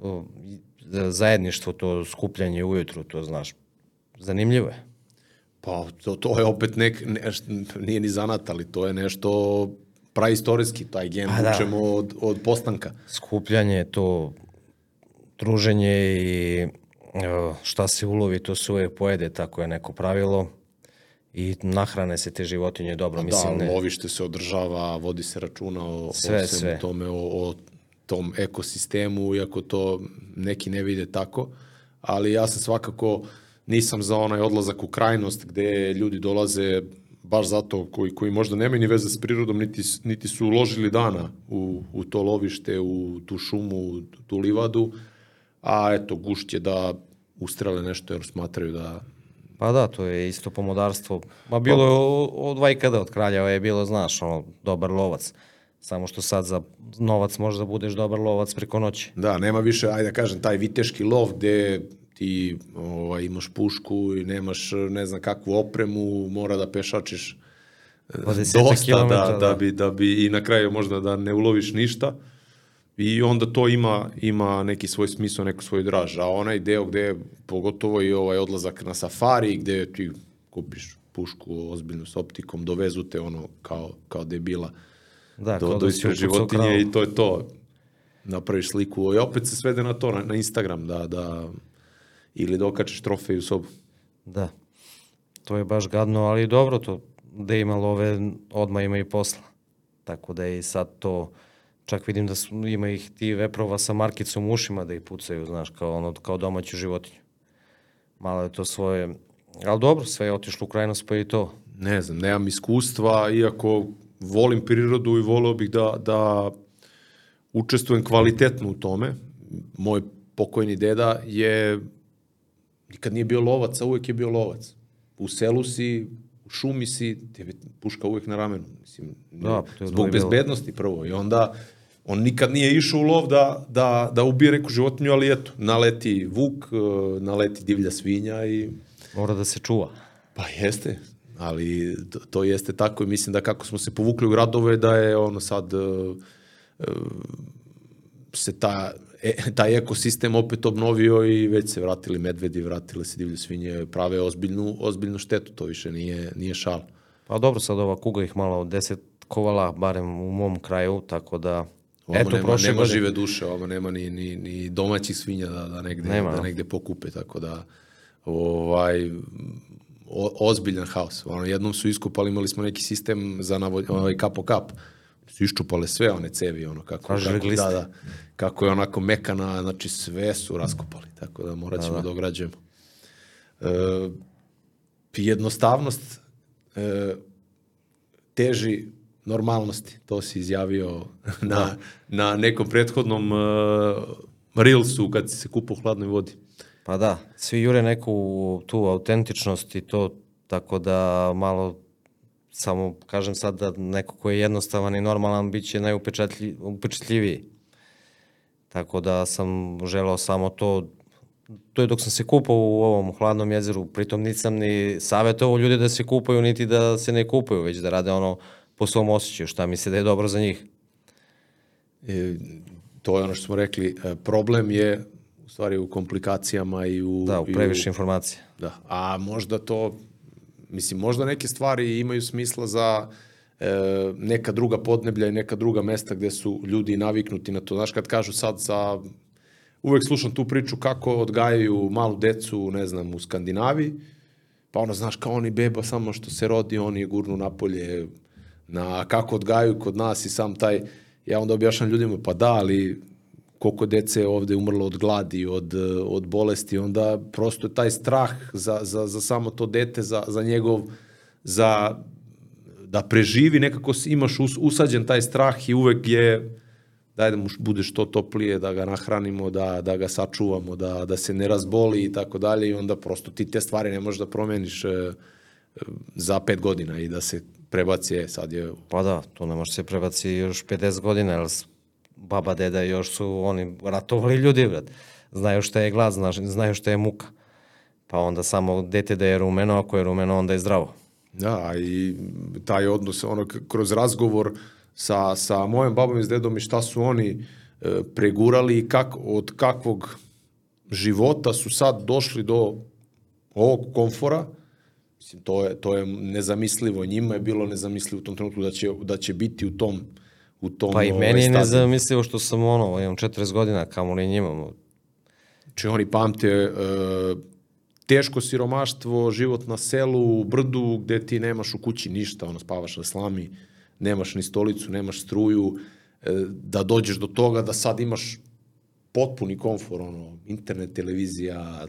o, i- zajedništvo, to skupljanje ujutru, to znaš, zanimljivo je. Pa to, to je opet nek, neš, nije ni zanat, ali to je nešto praistorijski, taj gen Pa da. učemo od, od postanka. Skupljanje, to druženje i o, šta se ulovi, to se uvek pojede, tako je neko pravilo. I nahrane se te životinje dobro, mislim, da, ne. lovište se održava, vodi se računa o, Sve, o sve. tome, o, o tom ekosistemu, iako to neki ne vide tako, ali ja sam svakako nisam za onaj odlazak u krajnost gde ljudi dolaze baš zato koji, koji možda nemaju ni veze s prirodom, niti, niti su uložili dana u, u to lovište, u tu šumu, u tu livadu, a eto, gušće da ustrele nešto jer smatraju da Pa da, to je isto pomodarstvo. Ma bilo je od vajkada, od kraljeva je bilo, znaš, ono, dobar lovac. Samo što sad za novac možda budeš dobar lovac preko noći. Da, nema više, ajde da kažem, taj viteški lov gde ti ovaj, imaš pušku i nemaš ne znam kakvu opremu, mora da pešačiš e, 20 dosta da, da, da. bi, da bi i na kraju možda da ne uloviš ništa i onda to ima, ima neki svoj smisao, neku svoju draž. A onaj deo gde, pogotovo i ovaj odlazak na safari, gde ti kupiš pušku ozbiljnu s optikom, dovezu te ono kao, kao debila Da, do, kao do da ispred životinje i to je to. Napraviš sliku i opet se svede na to, na, na Instagram, da, da ili da okačiš trofej u sobu. Da. To je baš gadno, ali dobro to, da ima love, odmah ima i posla. Tako da je i sad to, čak vidim da su, ima ih ti veprova sa markicom u ušima da ih pucaju, znaš, kao, ono, kao domaću životinju. Malo je to svoje, ali dobro, sve je otišlo u krajnost, pa i to. Ne znam, nemam iskustva, iako volim prirodu i voleo bih da, da učestvujem kvalitetno u tome. Moj pokojni deda je nikad nije bio lovac, a uvek je bio lovac. U selu si, u šumi si, tebi puška uvek na ramenu. Mislim, Da, zbog bezbednosti prvo. I onda on nikad nije išao u lov da, da, da ubije neku životinju, ali eto, naleti vuk, eh, naleti divlja svinja i Mora da se čuva. Pa jeste, ali to, to jeste tako i mislim da kako smo se povukli u gradove da je ono sad uh, uh, se ta e, taj ekosistem opet obnovio i već se vratili medvedi, vratile se divlje svinje, prave ozbiljnu, ozbiljnu štetu, to više nije, nije šal. Pa dobro, sad ova kuga ih malo deset kovala, barem u mom kraju, tako da... Ovamo Eto, nema, prošle nema godine- žive duše, ovamo nema ni, ni, ni domaćih svinja da, da, negde, Nema, da da. negde pokupe, tako da ovaj, o, ozbiljan haos. Ono, jednom su iskopali, imali smo neki sistem za navod, ovaj, kap po kap. Su iščupale sve one cevi, ono, kako, kako, gliste. da, da, kako je onako mekana, znači sve su raskopali, tako da morat ćemo da, da. ograđujemo. E, jednostavnost e, teži normalnosti, to si izjavio na, na nekom prethodnom uh, Reelsu kad si se kupao u hladnoj vodi. Pa da, svi jure neku tu autentičnost i to, tako da malo samo kažem sad da neko ko je jednostavan i normalan bit će najupečatljiviji. Tako da sam želao samo to, to je dok sam se kupao u ovom hladnom jezeru, pritom nisam ni savjetovao ljude da se kupaju, niti da se ne kupaju, već da rade ono po svom osjećaju, šta misle da je dobro za njih. E, to je ono što smo rekli, e, problem je u stvari u komplikacijama i u... Da, u previše informacija. Da, a možda to, mislim, možda neke stvari imaju smisla za e, neka druga podneblja i neka druga mesta gde su ljudi naviknuti na to. Znaš, kad kažu sad za... Uvek slušam tu priču kako odgajaju malu decu, ne znam, u Skandinaviji, pa ono, znaš, kao oni beba samo što se rodi, oni je gurnu napolje, na kako odgajaju kod nas i sam taj, ja onda objašnjam ljudima, pa da, ali koliko dece je ovde umrlo od gladi, od, od bolesti, onda prosto je taj strah za, za, za samo to dete, za, za njegov, za da preživi, nekako imaš us, usađen taj strah i uvek je daj da mu bude što toplije, da ga nahranimo, da, da ga sačuvamo, da, da se ne razboli i tako dalje i onda prosto ti te stvari ne možeš da promeniš e, e, za pet godina i da se prebaci, e, sad je Pa da, to ne može se prebaci još 50 godina, jer baba, deda još su oni ratovali ljudi, brat. Znaju šta je glad, znaju šta je muka. Pa onda samo dete da je rumeno, ako je rumeno, onda je zdravo. Da, i taj odnos, ono, kroz razgovor sa, sa mojom babom i s dedom i šta su oni e, pregurali i kak, od kakvog života su sad došli do ovog komfora, mislim, to je, to je nezamislivo. Njima je bilo nezamislivo u tom trenutku da će, da će biti u tom u tom Pa i ovaj, meni je nezamislivo što sam ono, imam 40 godina, kamo li njima. Znači oni pamte e, teško siromaštvo, život na selu, u brdu, gde ti nemaš u kući ništa, ono, spavaš na slami, nemaš ni stolicu, nemaš struju, e, da dođeš do toga da sad imaš potpuni komfor, ono, internet, televizija,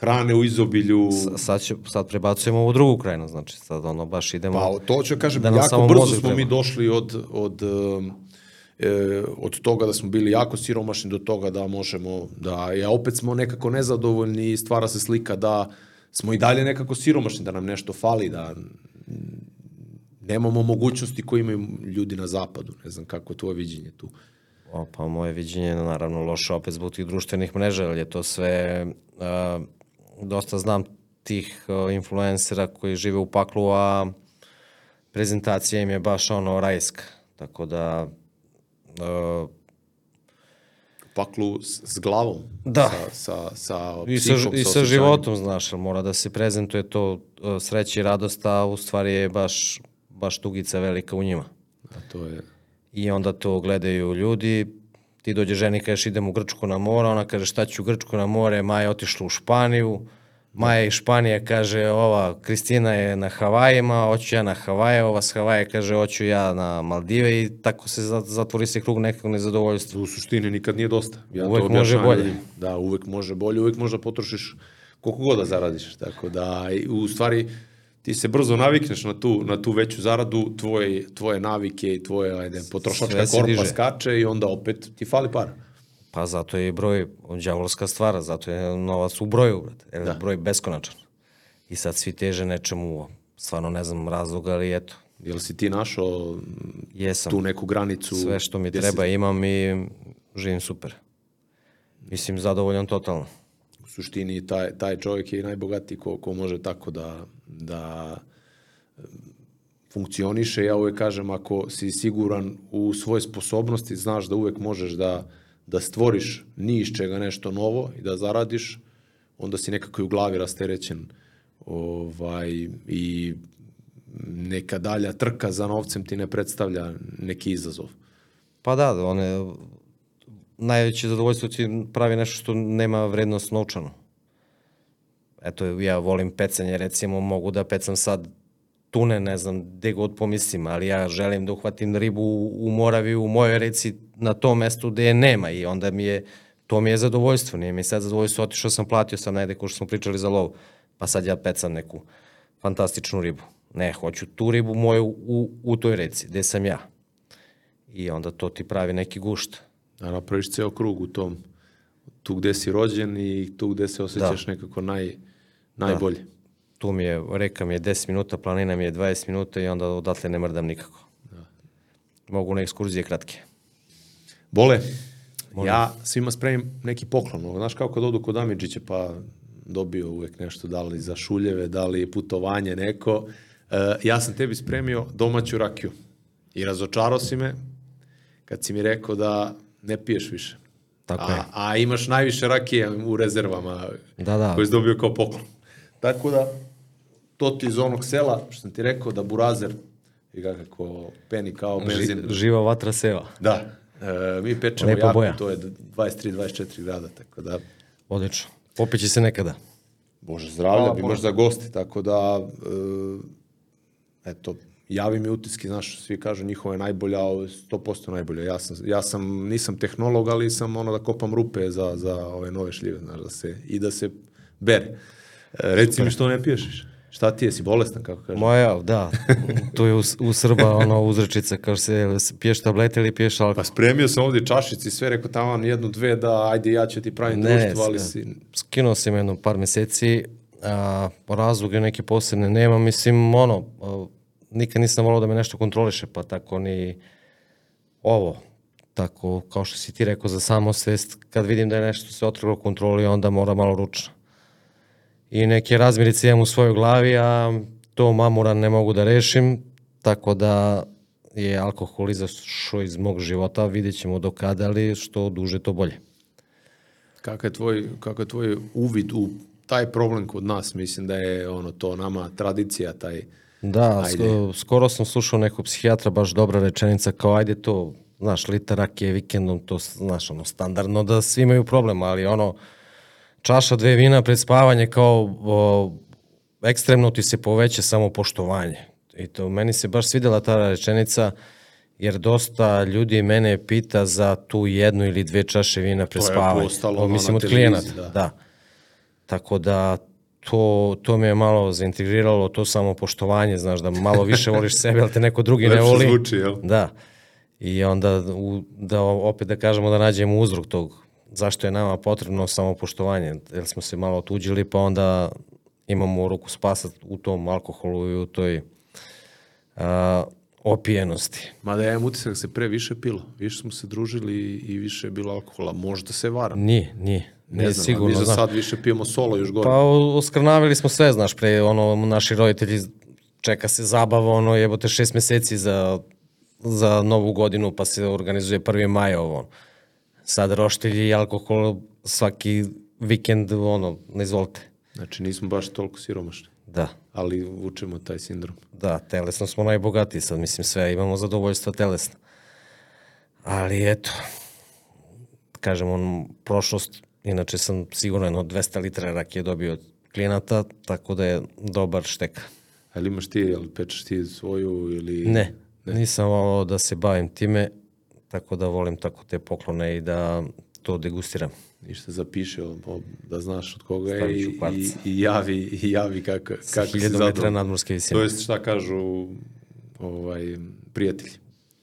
hrane u izobilju. S- Sad, će, sad prebacujemo u drugu krajinu, znači sad ono baš idemo... Pa to ću kažem, da jako brzo smo treba. mi došli od, od, um, e, od toga da smo bili jako siromašni do toga da možemo, da ja opet smo nekako nezadovoljni i stvara se slika da smo i dalje nekako siromašni, da nam nešto fali, da nemamo mogućnosti koje imaju ljudi na zapadu. Ne znam kako je tvoje viđenje tu. O, pa moje viđenje je naravno loše opet zbog tih društvenih mreža, jer je to sve, uh, dosta znam tih uh, influencera koji žive u paklu, a prezentacija im je baš ono rajska. Tako da, uh, Paklu s, s glavom. Da. Sa, sa, sa i sa, psihom, i sa životom, znaš, mora da se prezentuje to uh, sreće i radost, a u stvari je baš, baš tugica velika u njima. Da, to je... I onda to gledaju ljudi, ti dođe ženi, kažeš idem u Grčku na more, ona kaže šta ću u Grčku na more, Maja je otišla u Španiju, Maja iz Španije kaže ova Kristina je na Havajima, hoću ja na Havaje, ova s Havaje kaže hoću ja na Maldive i tako se za- zatvori se krug nekog nezadovoljstva. u suštini nikad nije dosta. Ja Uvek to može bolje. Da, uvek može bolje, uvek možda potrošiš koliko god da zaradiš. Tako da, u stvari, ti se brzo navikneš na tu, na tu veću zaradu, tvoje, tvoje navike i tvoje ajde, potrošačka korpa diže. skače i onda opet ti fali para. Pa zato je broj đavolska stvar, zato je novac u broju, brate, jer da. broj beskonačan. I sad svi teže nečemu, stvarno ne znam razloga, ali eto, Jel si ti našao jesam. tu neku granicu? Sve što mi treba imam i živim super. Mislim, zadovoljan totalno. Suštini taj, taj čovjek je najbogatiji ko, ko može tako da, da em, funkcioniše. Ja uvek kažem, ako si siguran u svoje sposobnosti, znaš da uvek možeš da, da stvoriš ni iz čega nešto novo i da zaradiš, onda si nekako i u glavi rasterećen ovaj, i neka dalja trka za novcem ti ne predstavlja neki izazov. Pa da, one, najveće zadovoljstvo ti pravi nešto što nema vrednost novčanu. Eto, ja volim pecanje, recimo, mogu da pecam sad tune, ne znam, gde god pomislim, ali ja želim da uhvatim ribu u Moravi, u mojoj reci, na tom mestu gde je nema i onda mi je, to mi je zadovoljstvo, nije mi sad zadovoljstvo, otišao sam, platio sam najde ko što smo pričali za lov, pa sad ja pecam neku fantastičnu ribu. Ne, hoću tu ribu moju u, u toj reci, gde sam ja. I onda to ti pravi neki gušt. Da napraviš ceo krug u tom, tu gde si rođen i tu gde se osjećaš da. nekako naj, najbolje. Da. Tu mi je, reka mi je 10 minuta, planina mi je 20 minuta i onda odatle ne mrdam nikako. Da. Mogu na ekskurzije kratke. Bole, Molim. ja svima spremim neki poklon. Znaš kao kad odu kod Amidžića pa dobio uvek nešto, da li za šuljeve, da li putovanje neko. Uh, ja sam tebi spremio domaću rakiju. I razočarao si me kad si mi rekao da ne piješ više. Tako a, je. a imaš najviše rakije u rezervama da, da. koje si dobio kao poklon. Tako da, to ti iz onog sela, što sam ti rekao, da burazer i kako peni kao benzin. Ži, živa vatra seva. Da. E, mi pečemo Lepa jako, boja. to je 23-24 grada, tako da... Odlično. Popeći se nekada. Bože zdravlja, bi možda gosti, tako da, e, eto, javi mi utiski, znaš, svi kažu njihova je najbolja, ovo je 100% najbolja. Ja sam, ja sam, nisam tehnolog, ali sam ono da kopam rupe za, za ove nove šljive, znaš, da se, i da se bere. E, reci mi što ne piješ Šta ti je, si bolestan, kako kažeš? Moja, da. To je u, u Srba ono uzrečica, kao se piješ tablete ili piješ alkohol. Pa spremio sam ovdje čašici, sve rekao tamo jednu, dve, da ajde ja ću ti pravim ne, društvo, ali si... Skinuo sam jedno par meseci, a, razloge neke posebne nema, mislim, ono, a, nikad nisam volao da me nešto kontroliše, pa tako ni ovo, tako kao što si ti rekao za samosvest, kad vidim da je nešto se otrglo kontroli, onda mora malo ručno i neke razmirice imam u svojoj glavi, a to mamuran ne mogu da rešim, tako da je alkohol izašao iz mog života, vidjet ćemo do kada, ali što duže to bolje. Kakav je tvoj, kakav je tvoj uvid u taj problem kod nas? Mislim da je ono to nama tradicija, taj... Da, ajde. skoro sam slušao nekog psihijatra, baš dobra rečenica, kao ajde to, znaš, liter rakije vikendom, to, znaš, ono, standardno da svi imaju problem, ali ono, čaša dve vina pred spavanje kao o, ekstremno ti se poveća samo poštovanje. I to meni se baš svidela ta rečenica jer dosta ljudi mene pita za tu jednu ili dve čaše vina pred spavanje. To je mislim od klijenata. Da. da. Tako da to, to mi je malo zaintegriralo to samo poštovanje, znaš, da malo više voliš sebe, ali te neko drugi ne voli. zvuči, jel? Da. I onda u, da opet da kažemo da nađemo uzrok tog zašto je nama potrebno samopoštovanje, jer smo se malo otuđili, pa onda imamo ruku spasa u tom alkoholu i u toj a, opijenosti. Mada ja imam utisak da se pre više pilo. Više smo se družili i više je bilo alkohola. Možda se varam. Nije, nije. Ne znam, sigurno. Mi za sad više pijemo solo još gore. Pa oskrnavili smo sve, znaš, pre ono, naši roditelji čeka se zabava, ono, jebote šest meseci za, za novu godinu, pa se organizuje 1. maja ovo. Sad roštilj i alkohol svaki vikend, ono, ne izvolite. Znači nismo baš toliko siromašni. Da. Ali učemo taj sindrom. Da, telesno smo najbogatiji sad, mislim sve, imamo zadovoljstvo telesno. Ali eto, kažem, on, prošlost, inače sam sigurno jedno 200 litra rakije dobio od klijenata, tako da je dobar štek. Ali imaš ti, jel pečeš ti svoju ili... Ne, ne. nisam volao da se bavim time, tako da volim tako te poklone i da to degustiram. Ništa zapiše, da znaš od koga je i, i, i, javi, i javi kako, kako si zadovoljno. metra nadmorske visine. To jest šta kažu ovaj, prijatelji.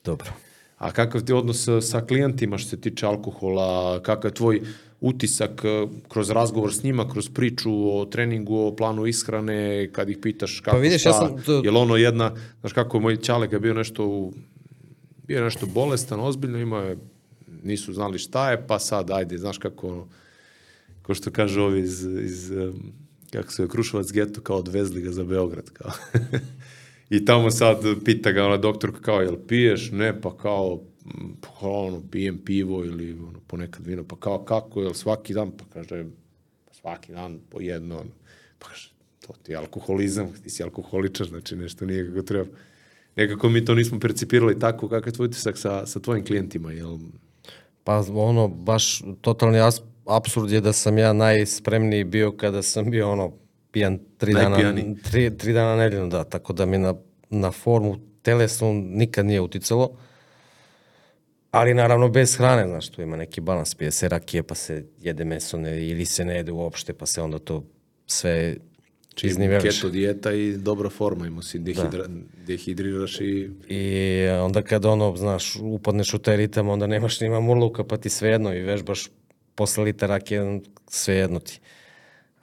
Dobro. A kakav ti odnos sa klijentima što se tiče alkohola, kakav je tvoj utisak eh, kroz razgovor s njima, kroz priču o treningu, o planu ishrane, kad ih pitaš kako pa vidiš, šta, ja sam to... je ono jedna, znaš kako moj čalek je bio nešto u bio nešto bolestan, ozbiljno, imao je, nisu znali šta je, pa sad, ajde, znaš kako, ono, ko što kaže ovi iz, iz kako se je Krušovac geto, kao odvezli ga za Beograd, kao. I tamo sad pita ga ona doktorka kao, jel piješ? Ne, pa kao, pa ono, pijem pivo ili ono, ponekad vino, pa kao kako, jel svaki dan, pa kaže, pa svaki dan po jedno, ono. pa kaže, to ti je alkoholizam, ti si alkoholičar, znači nešto nije kako treba. Nekako mi to nismo percipirali tako, kakav je tvoj utisak sa, sa tvojim klijentima, jel? Pa ono, baš totalni absurd je da sam ja najspremniji bio kada sam bio ono pijan tri dana, tri, tri dana nedeljno, da, tako da mi na, na formu telesnu nikad nije uticalo. Ali naravno bez hrane, znaš, tu ima neki balans, pije se rakije, pa se jede meso ne, ili se ne jede uopšte, pa se onda to sve izniveliše. Keto dijeta i dobra forma, imao si dehidra, dehidriraš i I onda kada ono, znaš, upadneš u taj ritam, onda nemaš nima murluka, pa ti svejedno i vežbaš posle litra rakije, svejedno ti.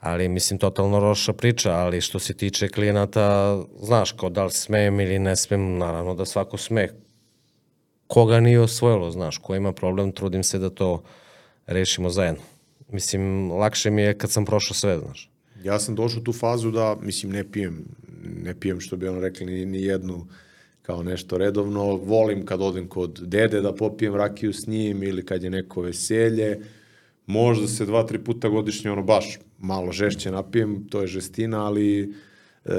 Ali, mislim, totalno roša priča, ali što se tiče klijenata, znaš, kao da li smem ili ne smem, naravno da svako sme. Koga nije osvojilo, znaš, ko ima problem, trudim se da to rešimo zajedno. Mislim, lakše mi je kad sam prošao sve, znaš. Ja sam došao u tu fazu da, mislim, ne pijem, ne pijem što bi ono rekli ni, ni jednu kao nešto redovno. Volim kad odem kod dede da popijem rakiju s njim ili kad je neko veselje. Možda se dva, tri puta godišnje ono baš malo žešće napijem, to je žestina, ali e,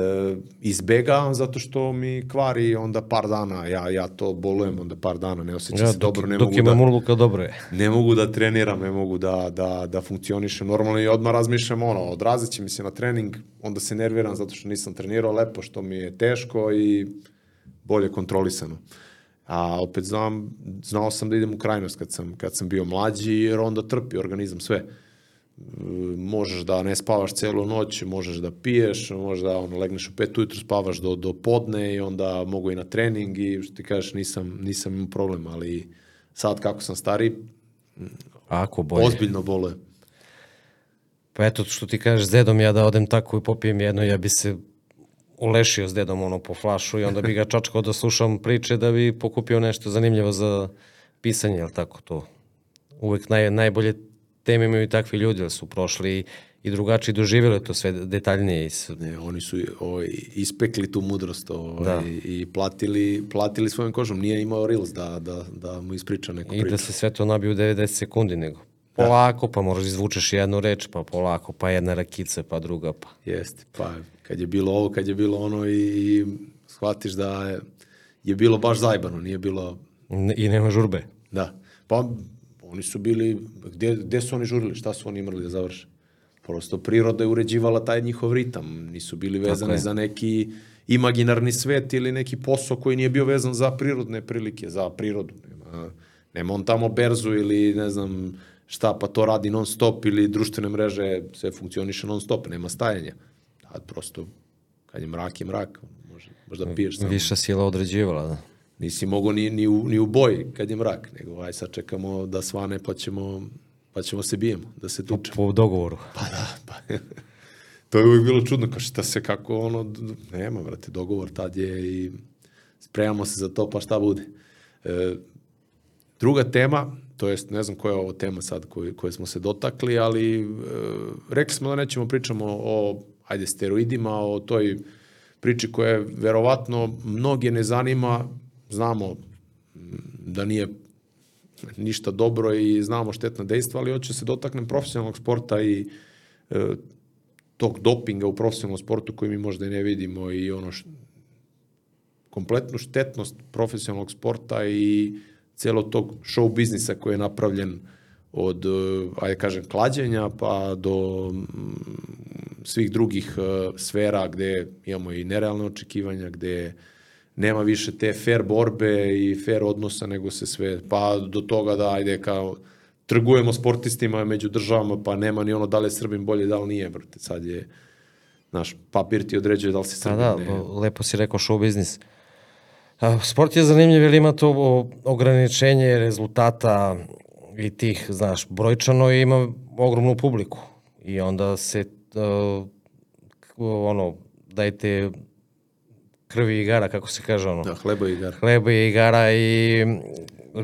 izbegavam zato što mi kvari onda par dana, ja, ja to bolujem onda par dana, ne osjećam Ja, se dok, dobro, ne dok mogu da murluka, dobro je. ne mogu da treniram, ne mogu da, da, da funkcionišem normalno i odmah razmišljam ono, odrazit će mi se na trening, onda se nerviram zato što nisam trenirao lepo, što mi je teško i bolje kontrolisano. A opet znam, znao sam da idem u krajnost kad sam, kad sam bio mlađi, jer onda trpi organizam sve. E, možeš da ne spavaš celu noć, možeš da piješ, možeš da ono, legneš u pet ujutru, spavaš do, do podne i onda mogu i na trening i što ti kažeš nisam, nisam imao problem, ali sad kako sam stari, Ako bolje. ozbiljno boluje. Pa eto, što ti kažeš, s dedom ja da odem tako i popijem jedno, ja bi se ulešio s dedom ono po flašu i onda bi ga čačkao da slušam priče da bi pokupio nešto zanimljivo za pisanje, jel tako to? Uvek naj, najbolje teme imaju i takvi ljudi, jer su prošli i drugačiji doživjeli to sve detaljnije. I s- Ne, oni su ovaj, ispekli tu mudrost ovaj, Da. i platili, platili svojom kožom. Nije imao Reels da, da, da mu ispriča neku I priču. da se sve to nabije u 90 sekundi, nego polako, pa moraš izvučeš jednu reč, pa polako, pa jedna rakica, pa druga, pa... Jeste, pa kad je bilo ovo, kad je bilo ono i, i shvatiš da je, je bilo baš zajbano, nije bilo, I nema žurbe. da. Pa oni su bili, gde, gde su oni žurili, šta su oni imali da završe? Prosto priroda je uređivala taj njihov ritam, nisu bili vezani za neki imaginarni svet ili neki posao koji nije bio vezan za prirodne prilike, za prirodu. Nema, nema on tamo berzu ili ne znam šta, pa to radi non stop ili društvene mreže, sve funkcioniše non stop, nema stajanja. Tad prosto, kad je mrak je mrak, može, možda piješ samo. Viša sila određivala, da. Nisi mogao ni, ni, u, ni u boji kad je mrak, nego aj sad čekamo da svane pa ćemo, pa ćemo se bijemo, da se tučemo. Po dogovoru. Pa da, pa. to je uvijek bilo čudno, kao šta se kako ono, nema, vrate, dogovor tad je i spremamo se za to, pa šta bude. E, druga tema, to jest, ne znam koja je ovo tema sad koje, koje smo se dotakli, ali e, rekli smo da nećemo pričamo o, ajde, steroidima, o toj priči koja je verovatno mnoge ne zanima, znamo da nije ništa dobro i znamo štetna dejstva, ali hoće se dotaknem profesionalnog sporta i e, tog dopinga u profesionalnom sportu koji mi možda i ne vidimo i ono š, kompletnu štetnost profesionalnog sporta i celo tog show biznisa koji je napravljen od, ajde kažem, klađenja pa do svih drugih e, sfera gde imamo i nerealne očekivanja, gde nema više te fair borbe i fair odnosa, nego se sve, pa do toga da, ajde, kao, trgujemo sportistima među državama, pa nema ni ono da li je Srbin bolje, da li nije, brate, sad je, znaš, papir ti određuje da li si Pa Srbin, da, ne. bo- lepo si rekao show biznis. Sport je zanimljiv jer ima to ograničenje rezultata i tih, znaš, brojčano i ima ogromnu publiku. I onda se uh, ono, dajte krvi i igara, kako se kaže ono. Da, hleba i igara. Hleba i igara i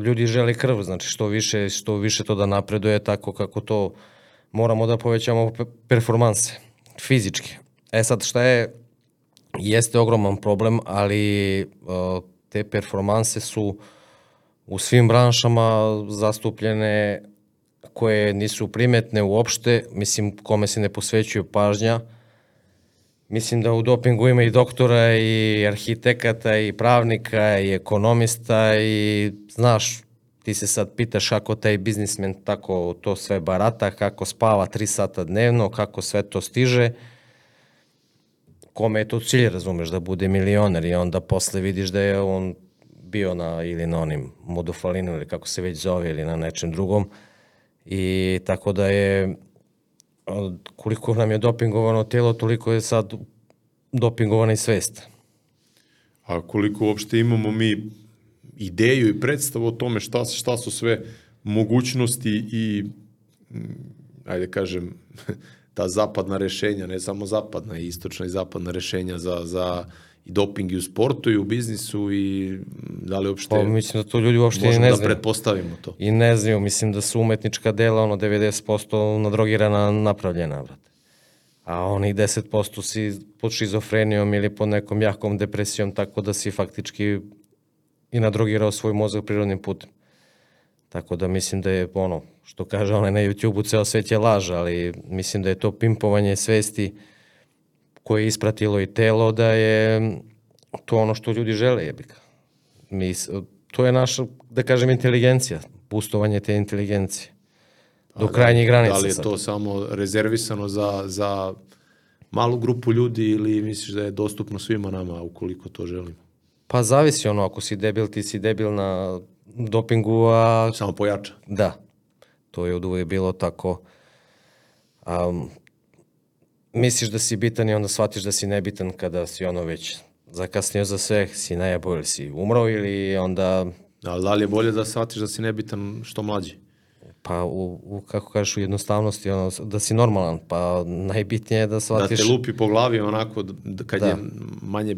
ljudi žele krv, znači što više, što više to da napreduje tako kako to moramo da povećamo pe- performanse, fizički. E sad šta je, jeste ogroman problem, ali te performanse su u svim branšama zastupljene koje nisu primetne uopšte, mislim kome se ne posvećuje pažnja. Mislim da u dopingu ima i doktora i arhitekata i pravnika i ekonomista i znaš, ti se sad pitaš kako taj biznismen tako to sve barata, kako spava 3 sata dnevno, kako sve to stiže. Kome je to cilj, razumeš, da bude milioner i onda posle vidiš da je on bio na, ili na onim modofalinu ili kako se već zove ili na nečem drugom. I tako da je koliko nam je dopingovano telo, toliko je sad dopingovana i svest. A koliko uopšte imamo mi ideju i predstavu o tome šta, šta su sve mogućnosti i ajde kažem ta zapadna rešenja, ne samo zapadna, i istočna i zapadna rešenja za, za i doping i u sportu i u biznisu i da li uopšte pa, mislim da to ljudi uopšte i ne znaju. da pretpostavimo to. I ne znaju, mislim da su umetnička dela ono 90% nadrogirana napravljena, brate. A oni 10% si pod šizofrenijom ili pod nekom jakom depresijom, tako da si faktički i nadrogirao svoj mozak prirodnim putem. Tako da mislim da je ono, što kaže onaj na YouTube-u, ceo svet je laž, ali mislim da je to pimpovanje svesti koje je ispratilo i telo, da je to ono što ljudi žele, jebika. Mi, to je naša, da kažem, inteligencija, pustovanje te inteligencije. Do krajnjih granica. Da li je to sad. samo rezervisano za, za malu grupu ljudi ili misliš da je dostupno svima nama ukoliko to želimo? Pa zavisi ono, ako si debil, ti si debil na dopingu, a... Samo pojača. Da. To je od uvijek bilo tako. Um, misliš da si bitan i onda shvatiš da si nebitan kada si ono već zakasnio za sve, si najabo ili si umro ili onda... Ali da li je bolje da shvatiš da si nebitan što mlađi? Pa, u, u, kako kažeš, u jednostavnosti, ono, da si normalan, pa najbitnije je da shvatiš... Da te lupi po glavi onako kad da. je manje,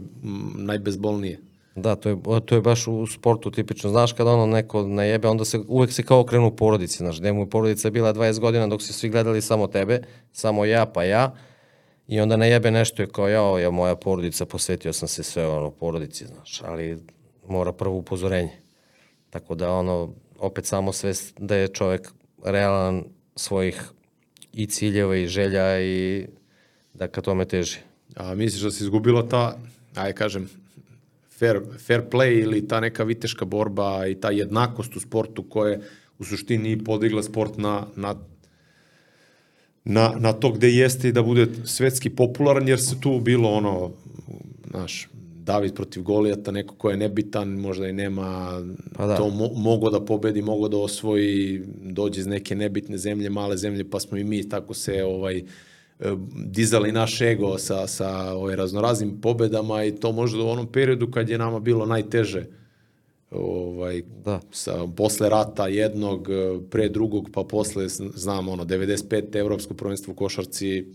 najbezbolnije. Da, to je, to je baš u sportu tipično. Znaš kada ono neko najebe, onda se uvek se kao krenu u porodici. Znaš, gde mu je porodica bila 20 godina dok su svi gledali samo tebe, samo ja pa ja. I onda najebe nešto je kao ja, ja moja porodica, posvetio sam se sve ono porodici, znaš, ali mora prvo upozorenje. Tako da ono, opet samo svest da je čovek realan svojih i ciljeva i želja i da ka tome teži. A misliš da si izgubila ta, aj kažem, fair, fair play ili ta neka viteška borba i ta jednakost u sportu koja je u suštini podigla sport na, na na, na to gde jeste i da bude svetski popularan, jer se tu bilo ono, znaš, David protiv Golijata, neko ko je nebitan, možda i nema pa da. to mo mogo da pobedi, mogo da osvoji, dođe iz neke nebitne zemlje, male zemlje, pa smo i mi tako se ovaj E, dizali naš ego sa, sa ovaj, raznoraznim pobedama i to možda u onom periodu kad je nama bilo najteže ovaj, da. sa, posle rata jednog, e, pre drugog, pa posle, znam, ono, 95. evropsko prvenstvo u košarci,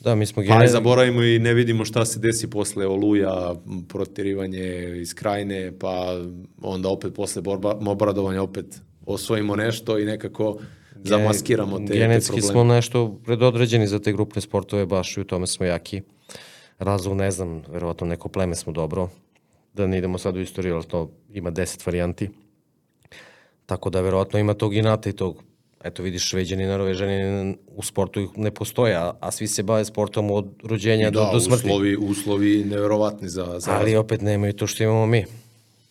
Da, mi smo Pa zaboravimo i ne vidimo šta se desi posle Oluja, protirivanje iz krajine, pa onda opet posle borba, obradovanja opet osvojimo nešto i nekako zamaskiramo te, genetski te probleme. smo nešto predodređeni za te grupne sportove, baš i u tome smo jaki. Razlog ne znam, verovatno neko pleme smo dobro, da ne idemo sad u istoriju, ali to ima deset varijanti. Tako da verovatno ima tog inata i tog eto vidiš šveđani i norvežani u sportu ne postoje, a, a svi se bave sportom od rođenja da, do, do smrti. Da, uslovi, uslovi neverovatni za, za Ali opet nemaju to što imamo mi.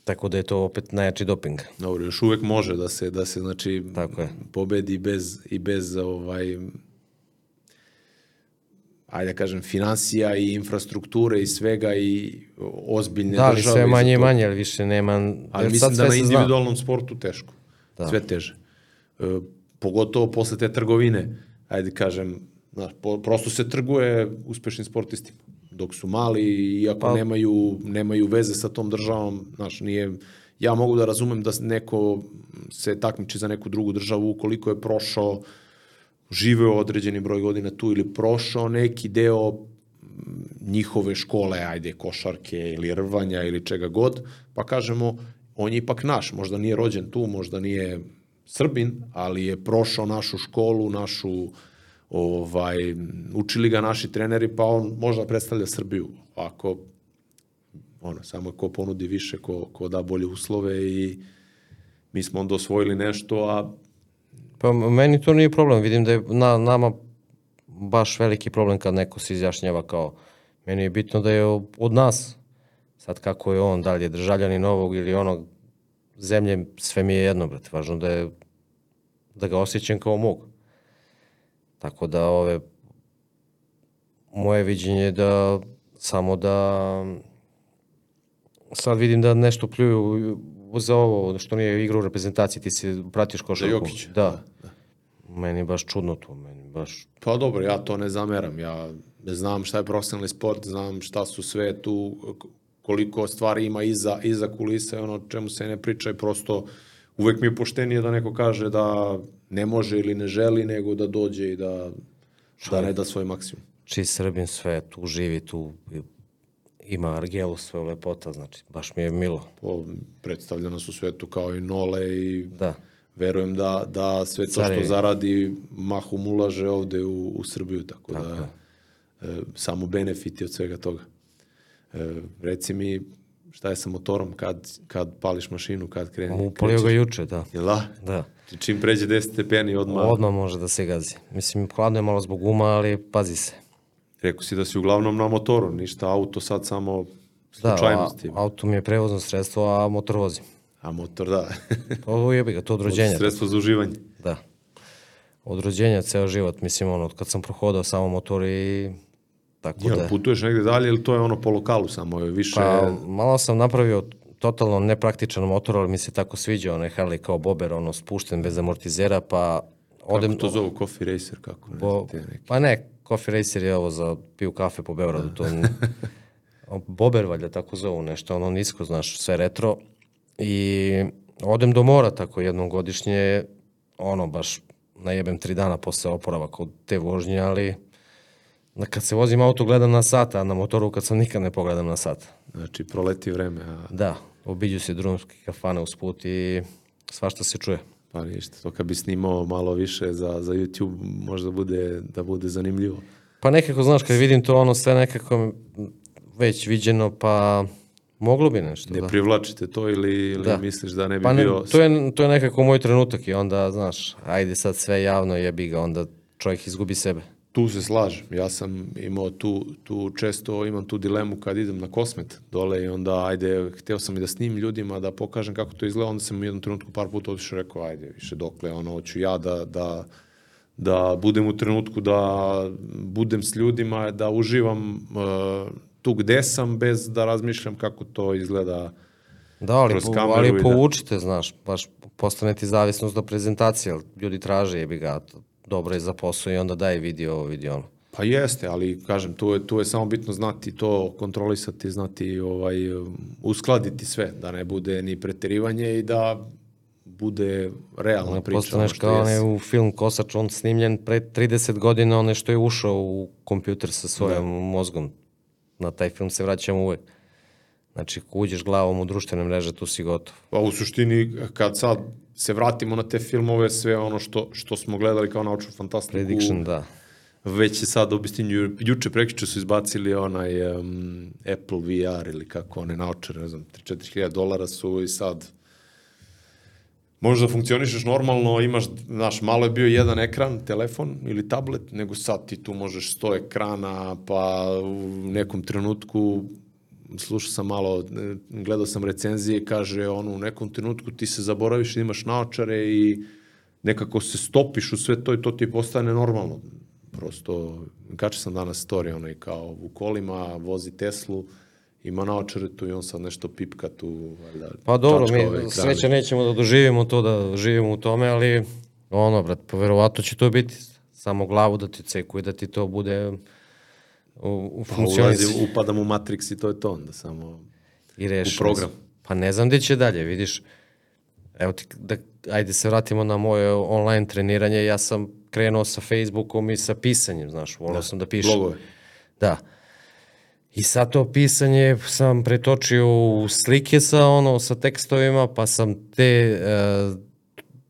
Tako da je to opet najjači doping. Dobro, još uvek može da se da se znači Tako je. pobedi bez i bez ovaj ajde da kažem finansija i infrastrukture i svega i ozbiljne da, države. Da, sve manje i manje, ali više nema... Ali mislim da na individualnom zna. sportu teško. Da. Sve teže. E, pogotovo posle te trgovine, ajde kažem, znaš, po, prosto se trguje uspešnim sportistima dok su mali i ako pa, nemaju, nemaju veze sa tom državom, znaš, nije, ja mogu da razumem da neko se takmiči za neku drugu državu ukoliko je prošao, živeo određeni broj godina tu ili prošao neki deo njihove škole, ajde, košarke ili rvanja ili čega god, pa kažemo, on je ipak naš, možda nije rođen tu, možda nije Srbin, ali je prošao našu školu, našu ovaj, učili ga naši treneri, pa on možda predstavlja Srbiju. Ako, ono, samo ko ponudi više, ko, ko da bolje uslove i mi smo onda osvojili nešto, a Pa meni to nije problem, vidim da je na, nama baš veliki problem kad neko se izjašnjava kao meni je bitno da je od nas. Sad kako je on, da li je državljani novog ili onog zemlje, sve mi je jedno, brate. Važno da je da ga osjećam kao mog. Tako da ove moje viđenje je da samo da sad vidim da nešto pljuju za ovo što nije igra u reprezentaciji, ti si pratiš košarku. Jokić, Da. da, Meni je baš čudno to, meni baš Pa dobro, ja to ne zameram. Ja znam šta je profesionalni sport, znam šta su sve tu, koliko stvari ima iza, iza kulisa i ono čemu se ne priča i prosto uvek mi je poštenije da neko kaže da ne može ili ne želi, nego da dođe i da, da ne da svoj maksimum. či Srbin sve tu živi, tu ima argelu sve lepota, znači baš mi je milo. Po, predstavlja nas u svetu kao i Nole i Da. verujem da, da sve to što zaradi mahom ulaže ovde u, u Srbiju, tako, da e, samo benefiti od svega toga. E, reci mi šta je sa motorom, kad, kad pališ mašinu, kad krene? Upalio ga juče, da. Jel da? Da. Čim pređe 10 stepeni odmah, Odmah može da se gazi. Mislim, hladno je malo zbog uma, ali pazi se. Rekao si da si uglavnom na motoru, ništa auto sad samo Da, a, slučajnosti. auto mi je prevozno sredstvo, a motor vozi. A motor, da. Pa ovo jebi ga, to od rođenja. Sredstvo za uživanje. Da. Od rođenja ceo život, mislim, ono, kad sam prohodao samo motor i tako Jel, da. putuješ negde dalje ili to je ono po lokalu samo, je više... Pa, malo sam napravio totalno nepraktičan motor, ali mi se tako sviđa onaj Harley kao bober, ono, spušten bez amortizera, pa odem... Kako to zovu, Coffee Racer, kako ne Po, znam neki. pa ne, Coffee Racer je ovo za piju kafe po Beogradu, to Bober valjda tako zovu nešto, ono nisko, znaš, sve retro. I odem do mora tako jednom godišnje, ono baš najebem tri dana posle oporavaka od te vožnje, ali kad se vozim auto gledam na sat, a na motoru kad sam nikad ne pogledam na sat. Znači, proleti vreme, a Da, obiđu se drumski kafane usput i svašta se čuje. Pa ništa. To kad bi snimao malo više za, za YouTube, možda bude, da bude zanimljivo. Pa nekako, znaš, kad vidim to ono sve nekako već viđeno, pa moglo bi nešto, Ne da. privlačite to ili, ili Da. misliš da ne bi Pa ne, bio... to, je, to je nekako moj trenutak i onda, znaš, ajde sad sve javno jebi ga, onda čovjek izgubi sebe. Tu se slažem. Ja sam imao tu, tu često imam tu dilemu kad idem na kosmet dole i onda ajde, hteo sam i da snimim ljudima, da pokažem kako to izgleda, onda sam u jednom trenutku par puta otišao i rekao, ajde, više dokle, ono, hoću ja da, da, da budem u trenutku da budem s ljudima, da uživam uh, tu gde sam bez da razmišljam kako to izgleda Da, ali, Kroz po, kameru i ali da- znaš, baš postane ti zavisnost do prezentacije, ali ljudi traže jebi ga, dobro je za posao i onda daj vidi ovo, vidi ono. Pa jeste, ali kažem, tu je, tu je samo bitno znati to, kontrolisati, znati ovaj, uskladiti sve, da ne bude ni preterivanje i da bude realna priča. ono Postaneš što kao onaj u film Kosač, on snimljen pre 30 godina, onaj što je ušao u kompjuter sa svojim mozgom. Na taj film se vraćamo uvek. Znači, uđeš glavom u društvene mreže, tu si gotov. Pa u suštini, kad sad se vratimo na te filmove, sve ono što, što smo gledali kao naučnu fantastiku, Prediction, da. već je sad obistinju, juče prekriče su izbacili onaj um, Apple VR ili kako one naočare, ne znam, 3-4 hiljada dolara su i sad možeš da funkcionišeš normalno, imaš, znaš, malo je bio jedan ekran, telefon ili tablet, nego sad ti tu možeš sto ekrana, pa u nekom trenutku slušao sam malo, e, gledao sam recenzije, kaže ono, u nekom trenutku ti se zaboraviš da imaš naočare i nekako se stopiš u sve to i to ti postane normalno. Prosto, kače sam danas story, onaj kao u kolima, vozi Teslu, ima naočare tu i on sad nešto pipka tu, valjda, Pa dobro, mi sreća nećemo da doživimo to, da živimo u tome, ali ono, brat, pa verovatno će to biti samo glavu da ti ceku i da ti to bude u, u Pa funkcionici. ulazi, upadam u Matrix i to je to onda, samo... I reši. u program. Pa ne znam gde će dalje, vidiš. Evo ti, da, ajde se vratimo na moje online treniranje. Ja sam krenuo sa Facebookom i sa pisanjem, znaš, volao sam da pišem. blogove. Da. I sad to pisanje sam pretočio u slike sa ono sa tekstovima, pa sam te e,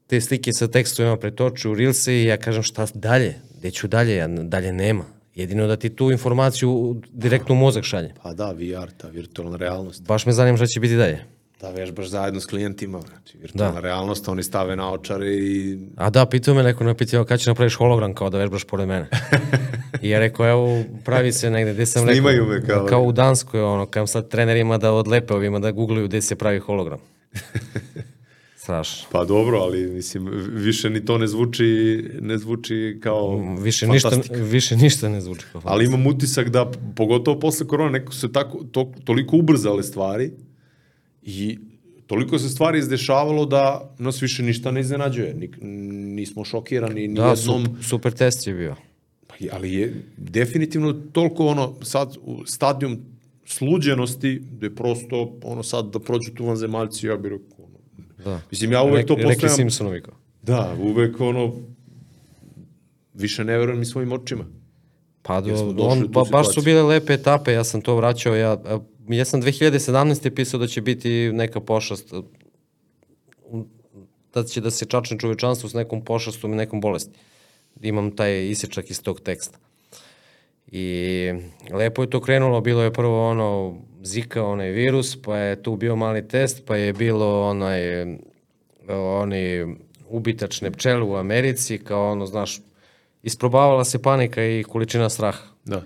te slike sa tekstovima pretočio u Reelse i ja kažem šta dalje? Gde ću dalje? Ja, dalje nema. Jedino da ti tu informaciju direktno u mozak šalje. Pa da, VR, ta virtualna realnost. Baš me zanima šta će biti dalje. da vežbaš zajedno s klijentima. Znači, virtualna Da. realnost, oni stave naočare i A da, pitao me neko, napitao, kada će napraviš hologram kao da vežbaš pored mene? I ja rekao, evo, pravi se negde, gde sam Snimaju rekao, me kao- kao u Danskoj, ono, kam sad trenerima da odlepe ovima, da googlaju gde se pravi hologram. Strašno. Pa dobro, ali mislim, više ni to ne zvuči, ne zvuči kao Više ništa, fantastika. više ništa ne zvuči kao Ali imam utisak da, pogotovo posle korona, neko se tako, to, toliko ubrzale stvari i toliko se stvari izdešavalo da nas više ništa ne iznenađuje. Nik, nismo šokirani ni Da, jednom. sup, super test je bio. Pa je- Ali je definitivno toliko ono, sad u stadijum sluđenosti, gde prosto, ono sad da prođu tu vanzemaljci, ja bih rekao, Da. Mislim, ja uvek to Rekli postavljam... Simpsonovi kao. Da, uvek ono, više ne verujem ni svojim očima. Pa, do, on, pa, baš su bile lepe etape, ja sam to vraćao, ja, ja sam 2017. pisao da će biti neka pošast, da će da se čačne čovečanstvo s nekom pošastom i nekom bolesti. Imam taj isječak iz tog teksta. I lepo je to krenulo, bilo je prvo ono Zika, onaj virus, pa je tu bio mali test, pa je bilo onaj oni ubitačne pčele u Americi, kao ono, znaš, isprobavala se panika i količina straha. Da.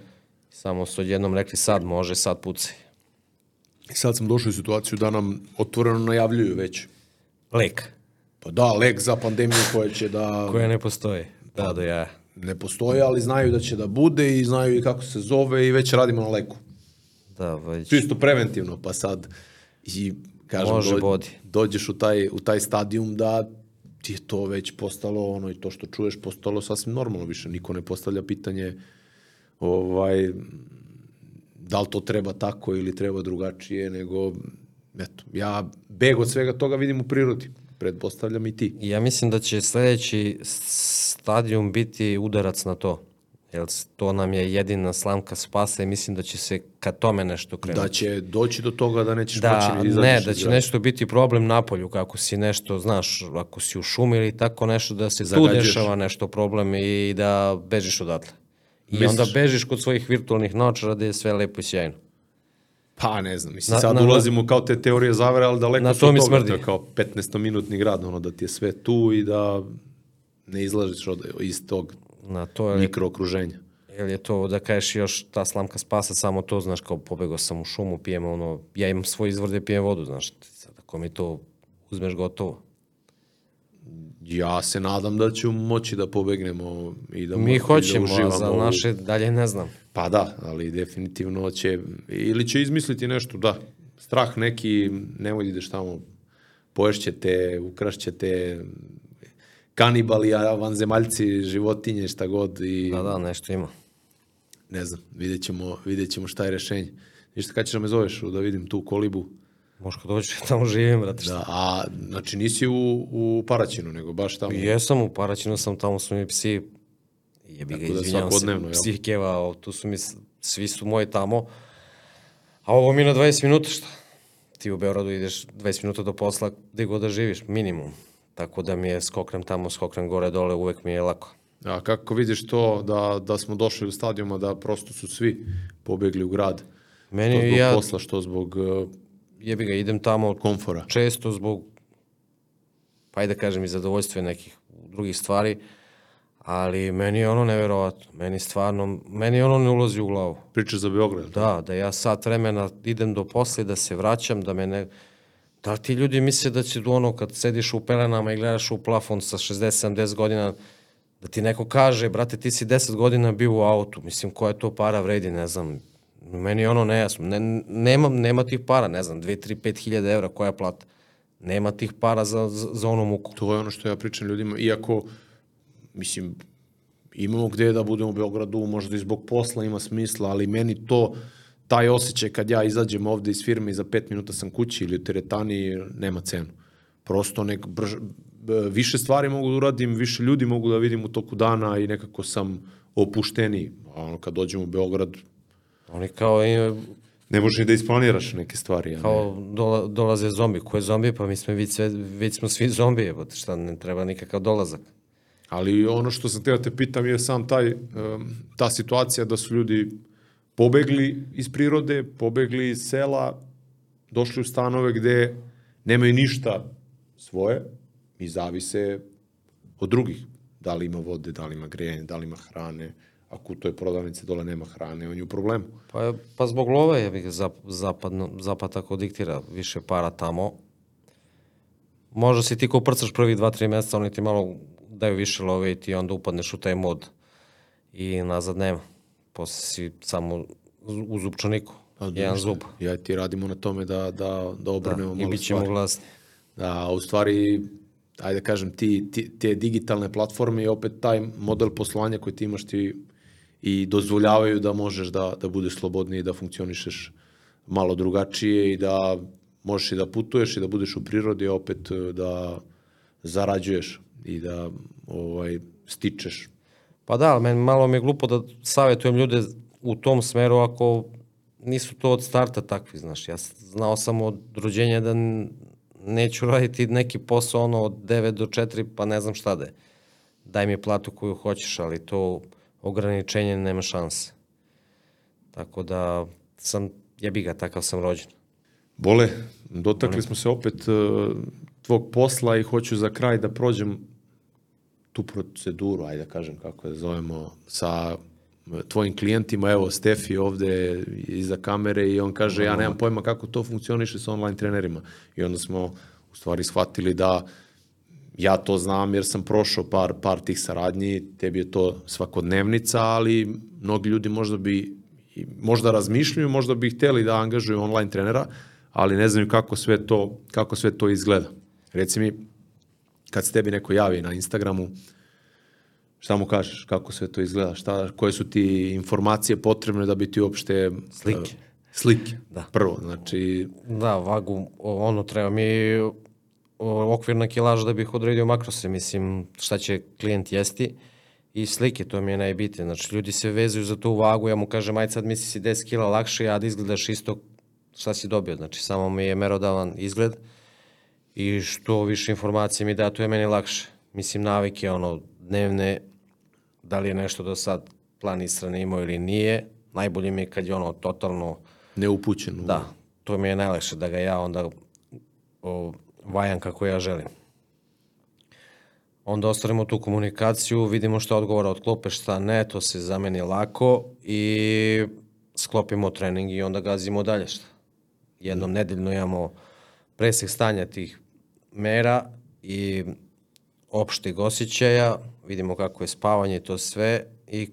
Samo su odjednom rekli sad može, sad pucaj. I sad sam došao u situaciju da nam otvoreno najavljuju već. Lek, Pa da, lek za pandemiju koja će da koja ne postoji. Da, do ja. ne postoji, ali znaju da će da bude i znaju i kako se zove i već radimo na leku. Da, već. Čisto preventivno, pa sad i kažem, Može, bodi. dođeš u taj, u taj stadijum da ti je to već postalo ono i to što čuješ postalo sasvim normalno više. Niko ne postavlja pitanje ovaj, da li to treba tako ili treba drugačije, nego eto, ja beg od svega toga vidim u prirodi. Pretpostavljam i ti. Ja mislim da će sledeći stadijum biti udarac na to. Jer to nam je jedina slamka spasa i mislim da će se ka tome nešto krenuti. Da će doći do toga da nećeš Da, moći izađeš ne, da će nešto biti problem napolju, kako si nešto, znaš, ako si u šumi ili tako nešto, da se tu Zagađuješ. dešava nešto problem i da bežiš odatle. I Misliš? onda bežiš kod svojih virtualnih naočara da je sve lepo i sjajno. Pa ne znam, mislim, Na- sad na- ulazimo kao te teorije zavere, ali daleko Na su to mi toga, smrdi. to je kao 15-minutni grad, ono da ti je sve tu i da ne izlažiš od, iz tog Na to je, mikrookruženja. jel je to da kažeš još ta slamka spasa, samo to, znaš, kao pobegao sam u šumu, pijem ono, ja imam svoj izvor gde pijem vodu, znaš, sad ako mi to uzmeš gotovo. Ja se nadam da ćemo moći da pobegnemo i da, Mi da hoćemo, a uživamo za naše dalje ne znam. Pa da, ali definitivno će, ili će izmisliti nešto, da, strah neki, nemoj da ideš tamo, poješćete, ukrašćete, kanibali, vanzemaljci, životinje, šta god i Da, da, nešto ima. ne znam, vidjet ćemo, vidjet ćemo šta je rešenje. Ništa, kad ćeš da me zoveš da vidim tu kolibu? Možeš kad dođe, tamo živim, brate? Da, a, znači nisi u, u Paraćinu, nego baš tamo. Jesam, u Paraćinu sam, tamo su mi psi, jebi ga, da izvinjavam se, jel? psi keva, tu su mi, svi su moji tamo, a ovo mi na 20 minuta, šta? Ti u Beogradu ideš 20 minuta do posla, gde god da živiš, minimum. Tako da mi je skoknem tamo, skoknem gore, dole, uvek mi je lako. A kako vidiš to da, da smo došli u stadijuma da prosto su svi pobegli u grad? Meni što zbog ja- posla, što zbog uh, Jebi ga, idem tamo komfora. često zbog, pa ajde da kažem, i zadovoljstva nekih drugih stvari, ali meni je ono neverovatno. Meni stvarno, meni ono ne ulazi u glavu. Priča za Beograd. Da, da ja sat vremena idem do posle, da se vraćam, da me ne... Da ti ljudi misle da će ono kad sediš u pelenama i gledaš u plafon sa 60-70 godina, da ti neko kaže, brate, ti si 10 godina bio u autu, mislim, koja to para vredi, ne znam. Meni je ono nejasno. Ne, nema, nema tih para, ne znam, 2, 3, 5 hiljada evra, koja plata. Nema tih para za, za, za onu muku. To je ono što ja pričam ljudima, iako, mislim, imamo gde da budemo u Beogradu, možda i zbog posla ima smisla, ali meni to, taj osjećaj kad ja izađem ovde iz firme i za pet minuta sam kući ili u teretani, nema cenu. Prosto nek, brž, više stvari mogu da uradim, više ljudi mogu da vidim u toku dana i nekako sam opušteniji. A ono, kad dođem u Beograd, Oni kao, i- ne možeš ni da isplaniraš neke stvari. A ne. kao dola, dolaze zombi. Ko je zombi? Pa mi smo već, sve, već smo svi zombi, jebote, šta ne treba nikakav dolazak. Ali ono što sam teo da te pitam je sam taj, ta situacija da su ljudi pobegli iz prirode, pobegli iz sela, došli u stanove gde nemaju ništa svoje i zavise od drugih. Da li ima vode, da li ima grejanje, da li ima hrane. Ako u toj prodavnici dole nema hrane, on je u problemu. Pa, pa zbog love je bih zap, zapadno, zapad tako diktira više para tamo. Možda si ti ko prcaš prvi dva, tri meseca, oni ti malo daju više love i ti onda upadneš u taj mod i nazad nema. Posle si samo u zupčaniku, Pa, jedan ništa. zub. Ja i ti radimo na tome da, da, da obrnemo I malo bit ćemo stvari. glasni. Da, u stvari, ajde da kažem, ti, ti, te digitalne platforme i opet taj model poslovanja koji ti imaš ti i dozvoljavaju da možeš da, da budeš slobodniji i da funkcionišeš malo drugačije i da možeš i da putuješ i da budeš u prirodi, opet da zarađuješ i da ovaj, stičeš. Pa da, ali meni malo mi je glupo da savjetujem ljude u tom smeru ako nisu to od starta takvi, znaš. Ja znao sam od rođenja da neću raditi neki posao ono od 9 do 4, pa ne znam šta da je. Daj mi platu koju hoćeš, ali to ograničenje nema šanse. Tako da sam, jebi ga, takav sam rođen. Bole, dotakli smo se opet e, tvog posla i hoću za kraj da prođem tu proceduru, ajde da kažem kako je zovemo, sa e, tvojim klijentima, evo Stefi ovde iza kamere i on kaže ja nemam pojma kako to funkcioniše sa online trenerima. I onda smo u stvari shvatili da ja to znam jer sam prošao par, par tih saradnji, tebi je to svakodnevnica, ali mnogi ljudi možda bi možda razmišljaju, možda bi hteli da angažuju online trenera, ali ne znaju kako sve to, kako sve to izgleda. Reci mi, kad se tebi neko javi na Instagramu, šta mu kažeš, kako sve to izgleda, šta, koje su ti informacije potrebne da bi ti uopšte... Slike. uh, slike, Da. prvo, znači, Da, vagu, ono, treba mi okvirna kilaža da bih odredio makrose, mislim, šta će klijent jesti i slike, to mi je najbitnije. Znači, ljudi se vezuju za tu vagu, ja mu kažem, aj sad misli si 10 kila lakše, a da izgledaš isto šta si dobio. Znači, samo mi je merodavan izgled i što više informacije mi da, to je meni lakše. Mislim, navike, ono, dnevne, da li je nešto do sad plan ishrane imao ili nije, najbolje mi je kad je ono totalno neupućen. u- Da, to mi je najlakše da ga ja onda o, vajam kako ja želim. Onda ostvarimo tu komunikaciju, vidimo šta odgovara od klope, šta ne, to se za meni lako i sklopimo trening i onda gazimo dalje šta. Jednom nedeljno imamo presek stanja tih mera i opštih osjećaja, vidimo kako je spavanje i to sve i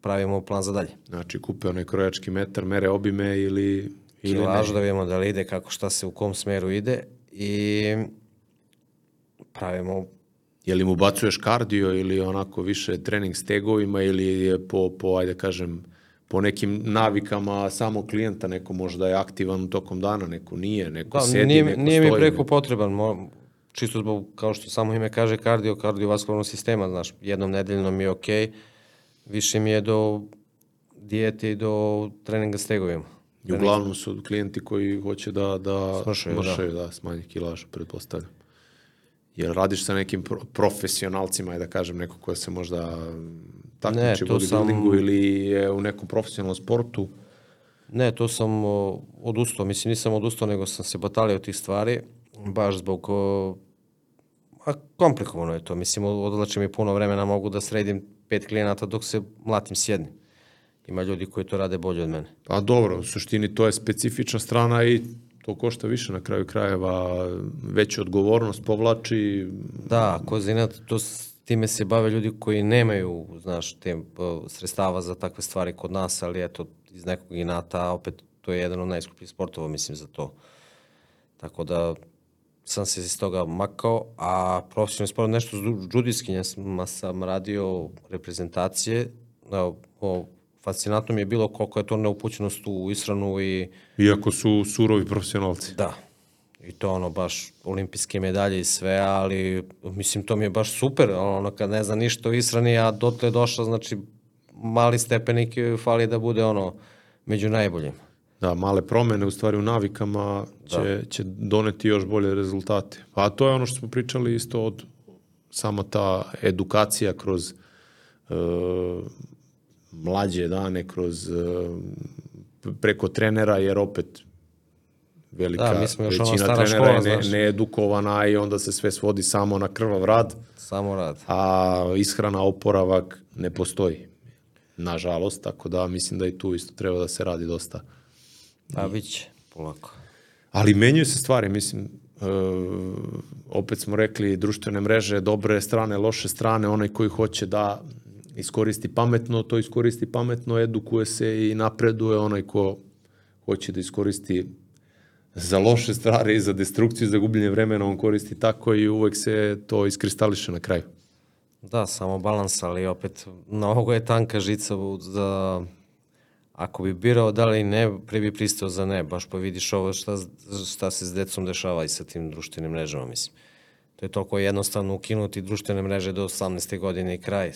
pravimo plan za dalje. Znači, kupe onaj krojački metar, mere obime ili... ili kilažu ne. da vidimo da li ide, kako šta se u kom smeru ide i pravimo Je li mu bacuješ kardio ili onako više trening stegovima ili je po, po ajde kažem, po nekim navikama samo klijenta, neko možda je aktivan tokom dana, neko nije, neko Da, sedi, nije, neko nije mi stoji. preko potreban, mo, čisto zbog, kao što samo ime kaže, kardio, kardiovaskularnog sistema, znaš, jednom nedeljno mi je okej, više mi je do dijete i do treninga stegovima. I uglavnom su klijenti koji hoće da, da Smršaju, da. smršaju, da, smanje kilažu, pretpostavljam. Jer radiš sa nekim pro profesionalcima, ajde da kažem, neko ko se možda takmiči u to sam- bodybuildingu ili je u nekom profesionalnom sportu, Ne, to sam o, odustao, mislim nisam odustao, nego sam se batalio tih stvari, baš zbog, o, a komplikovano je to, mislim odlače mi puno vremena, mogu da sredim pet klijenata dok se mlatim s jednim. Ima ljudi koji to rade bolje od mene. Pa dobro, u suštini to je specifična strana i to košta više na kraju krajeva, veću odgovornost povlači, Da, kroz inat, to time se bave ljudi koji nemaju, znaš, te o, sredstava za takve stvari kod nas, ali eto, iz nekog inata, opet to je jedan od najskupljih sportova, mislim, za to. Tako da sam se iz toga makao, a profesionalni sport, nešto s džu- džudijskinjama sam radio reprezentacije, da, o, fascinantno mi je bilo koliko je to neupućenost u ishranu i iako su surovi profesionalci. Da. I to ono baš olimpijske medalje i sve, ali mislim to mi je baš super, ono kad ne zna ništa o ishrani, a dotle je došla, znači mali stepenik fali da bude ono među najboljim. Da, male promene u stvari u navikama će, će doneti još bolje rezultate. Pa to je ono što smo pričali isto od sama ta edukacija kroz e, mlađe dane, kroz e, preko trenera, jer opet velika Da, mi smo još većina stara trenera škola, je ne, needukovana i onda se sve svodi samo na krvav rad, Samo rad. a ishrana, oporavak ne postoji. Nažalost, tako da mislim da i tu isto treba da se radi dosta. A bit će, polako. Ali menjaju se stvari, mislim, e, opet smo rekli društvene mreže, dobre strane, loše strane, onaj koji hoće da iskoristi pametno, to iskoristi pametno, edukuje se i napreduje, onaj ko hoće da iskoristi za loše stvari, za destrukciju, za gubljenje vremena, on koristi tako i uvek se to iskristališe na kraju. Da, samo balans, ali opet mnogo je tanka žica za ako bi birao da li ne, pre bi pristao za ne, baš pa vidiš ovo šta, šta se s decom dešava i sa tim društvenim mrežama, mislim. To je toliko jednostavno ukinuti društvene mreže do 18. godine i kraj.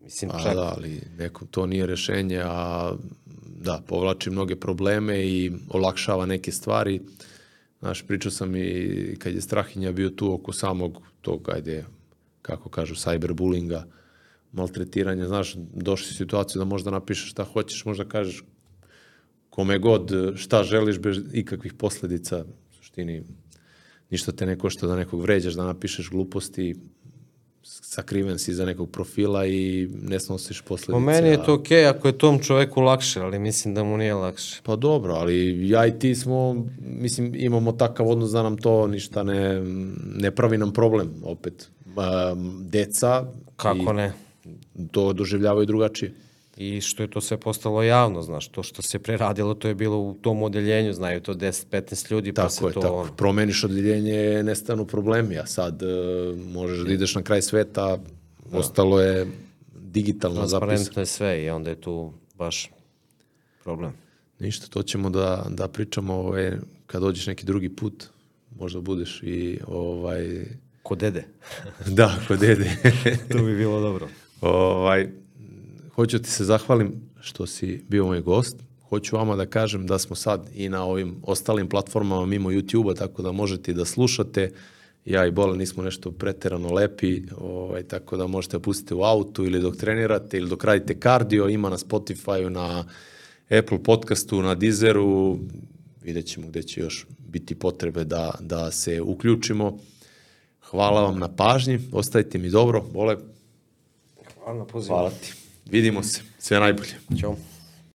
Mislim, A čak, da, ali neko, to nije rešenje, a da, povlači mnoge probleme i olakšava neke stvari. Znaš, pričao sam i kad je Strahinja bio tu oko samog tog, ajde, kako kažu, cyberbullinga, maltretiranja, znaš, došli u situaciju da možda napišeš šta hoćeš, možda kažeš kome god šta želiš bez ikakvih posledica, u suštini ništa te ne košta da nekog vređaš, da napišeš gluposti, sakriven si iza nekog profila i ne snosiš posledice. po meni je to okej ako je tom čoveku lakše, ali mislim da mu nije lakše. Pa dobro, ali ja i ti smo, mislim, imamo takav odnos da nam to ništa ne, ne pravi nam problem, opet. Um, deca Kako ne? i to doživljavaju drugačije. I što je to sve postalo javno, znaš, to što se preradilo, to je bilo u tom odeljenju, znaju to 10-15 ljudi, pa se Tako je, to... tako. ono- Promeniš odeljenje, nestanu problemi, a sad uh, možeš da ideš na kraj sveta, ostalo je digitalno zapisano. Transparentno je sve i onda je tu baš problem. Ništa, to ćemo da, da pričamo ovaj, kad dođeš neki drugi put, možda budeš i ovaj, Ko dede. da, kod dede. to bi bilo dobro. ovaj, hoću ti se zahvalim što si bio moj gost. Hoću vama da kažem da smo sad i na ovim ostalim platformama mimo YouTube-a, tako da možete da slušate. Ja i Bola nismo nešto preterano lepi, ovaj, tako da možete pustite u autu ili dok trenirate ili dok radite kardio. Ima na Spotify-u, na Apple podcastu, na Deezeru. Vidjet ćemo gde će još biti potrebe da, da se uključimo. Hvala vam na pažnji, ostavite mi dobro. Bole, Hvala na pozivu. hvala ti. Vidimo se. Sve najbolje. Ćao.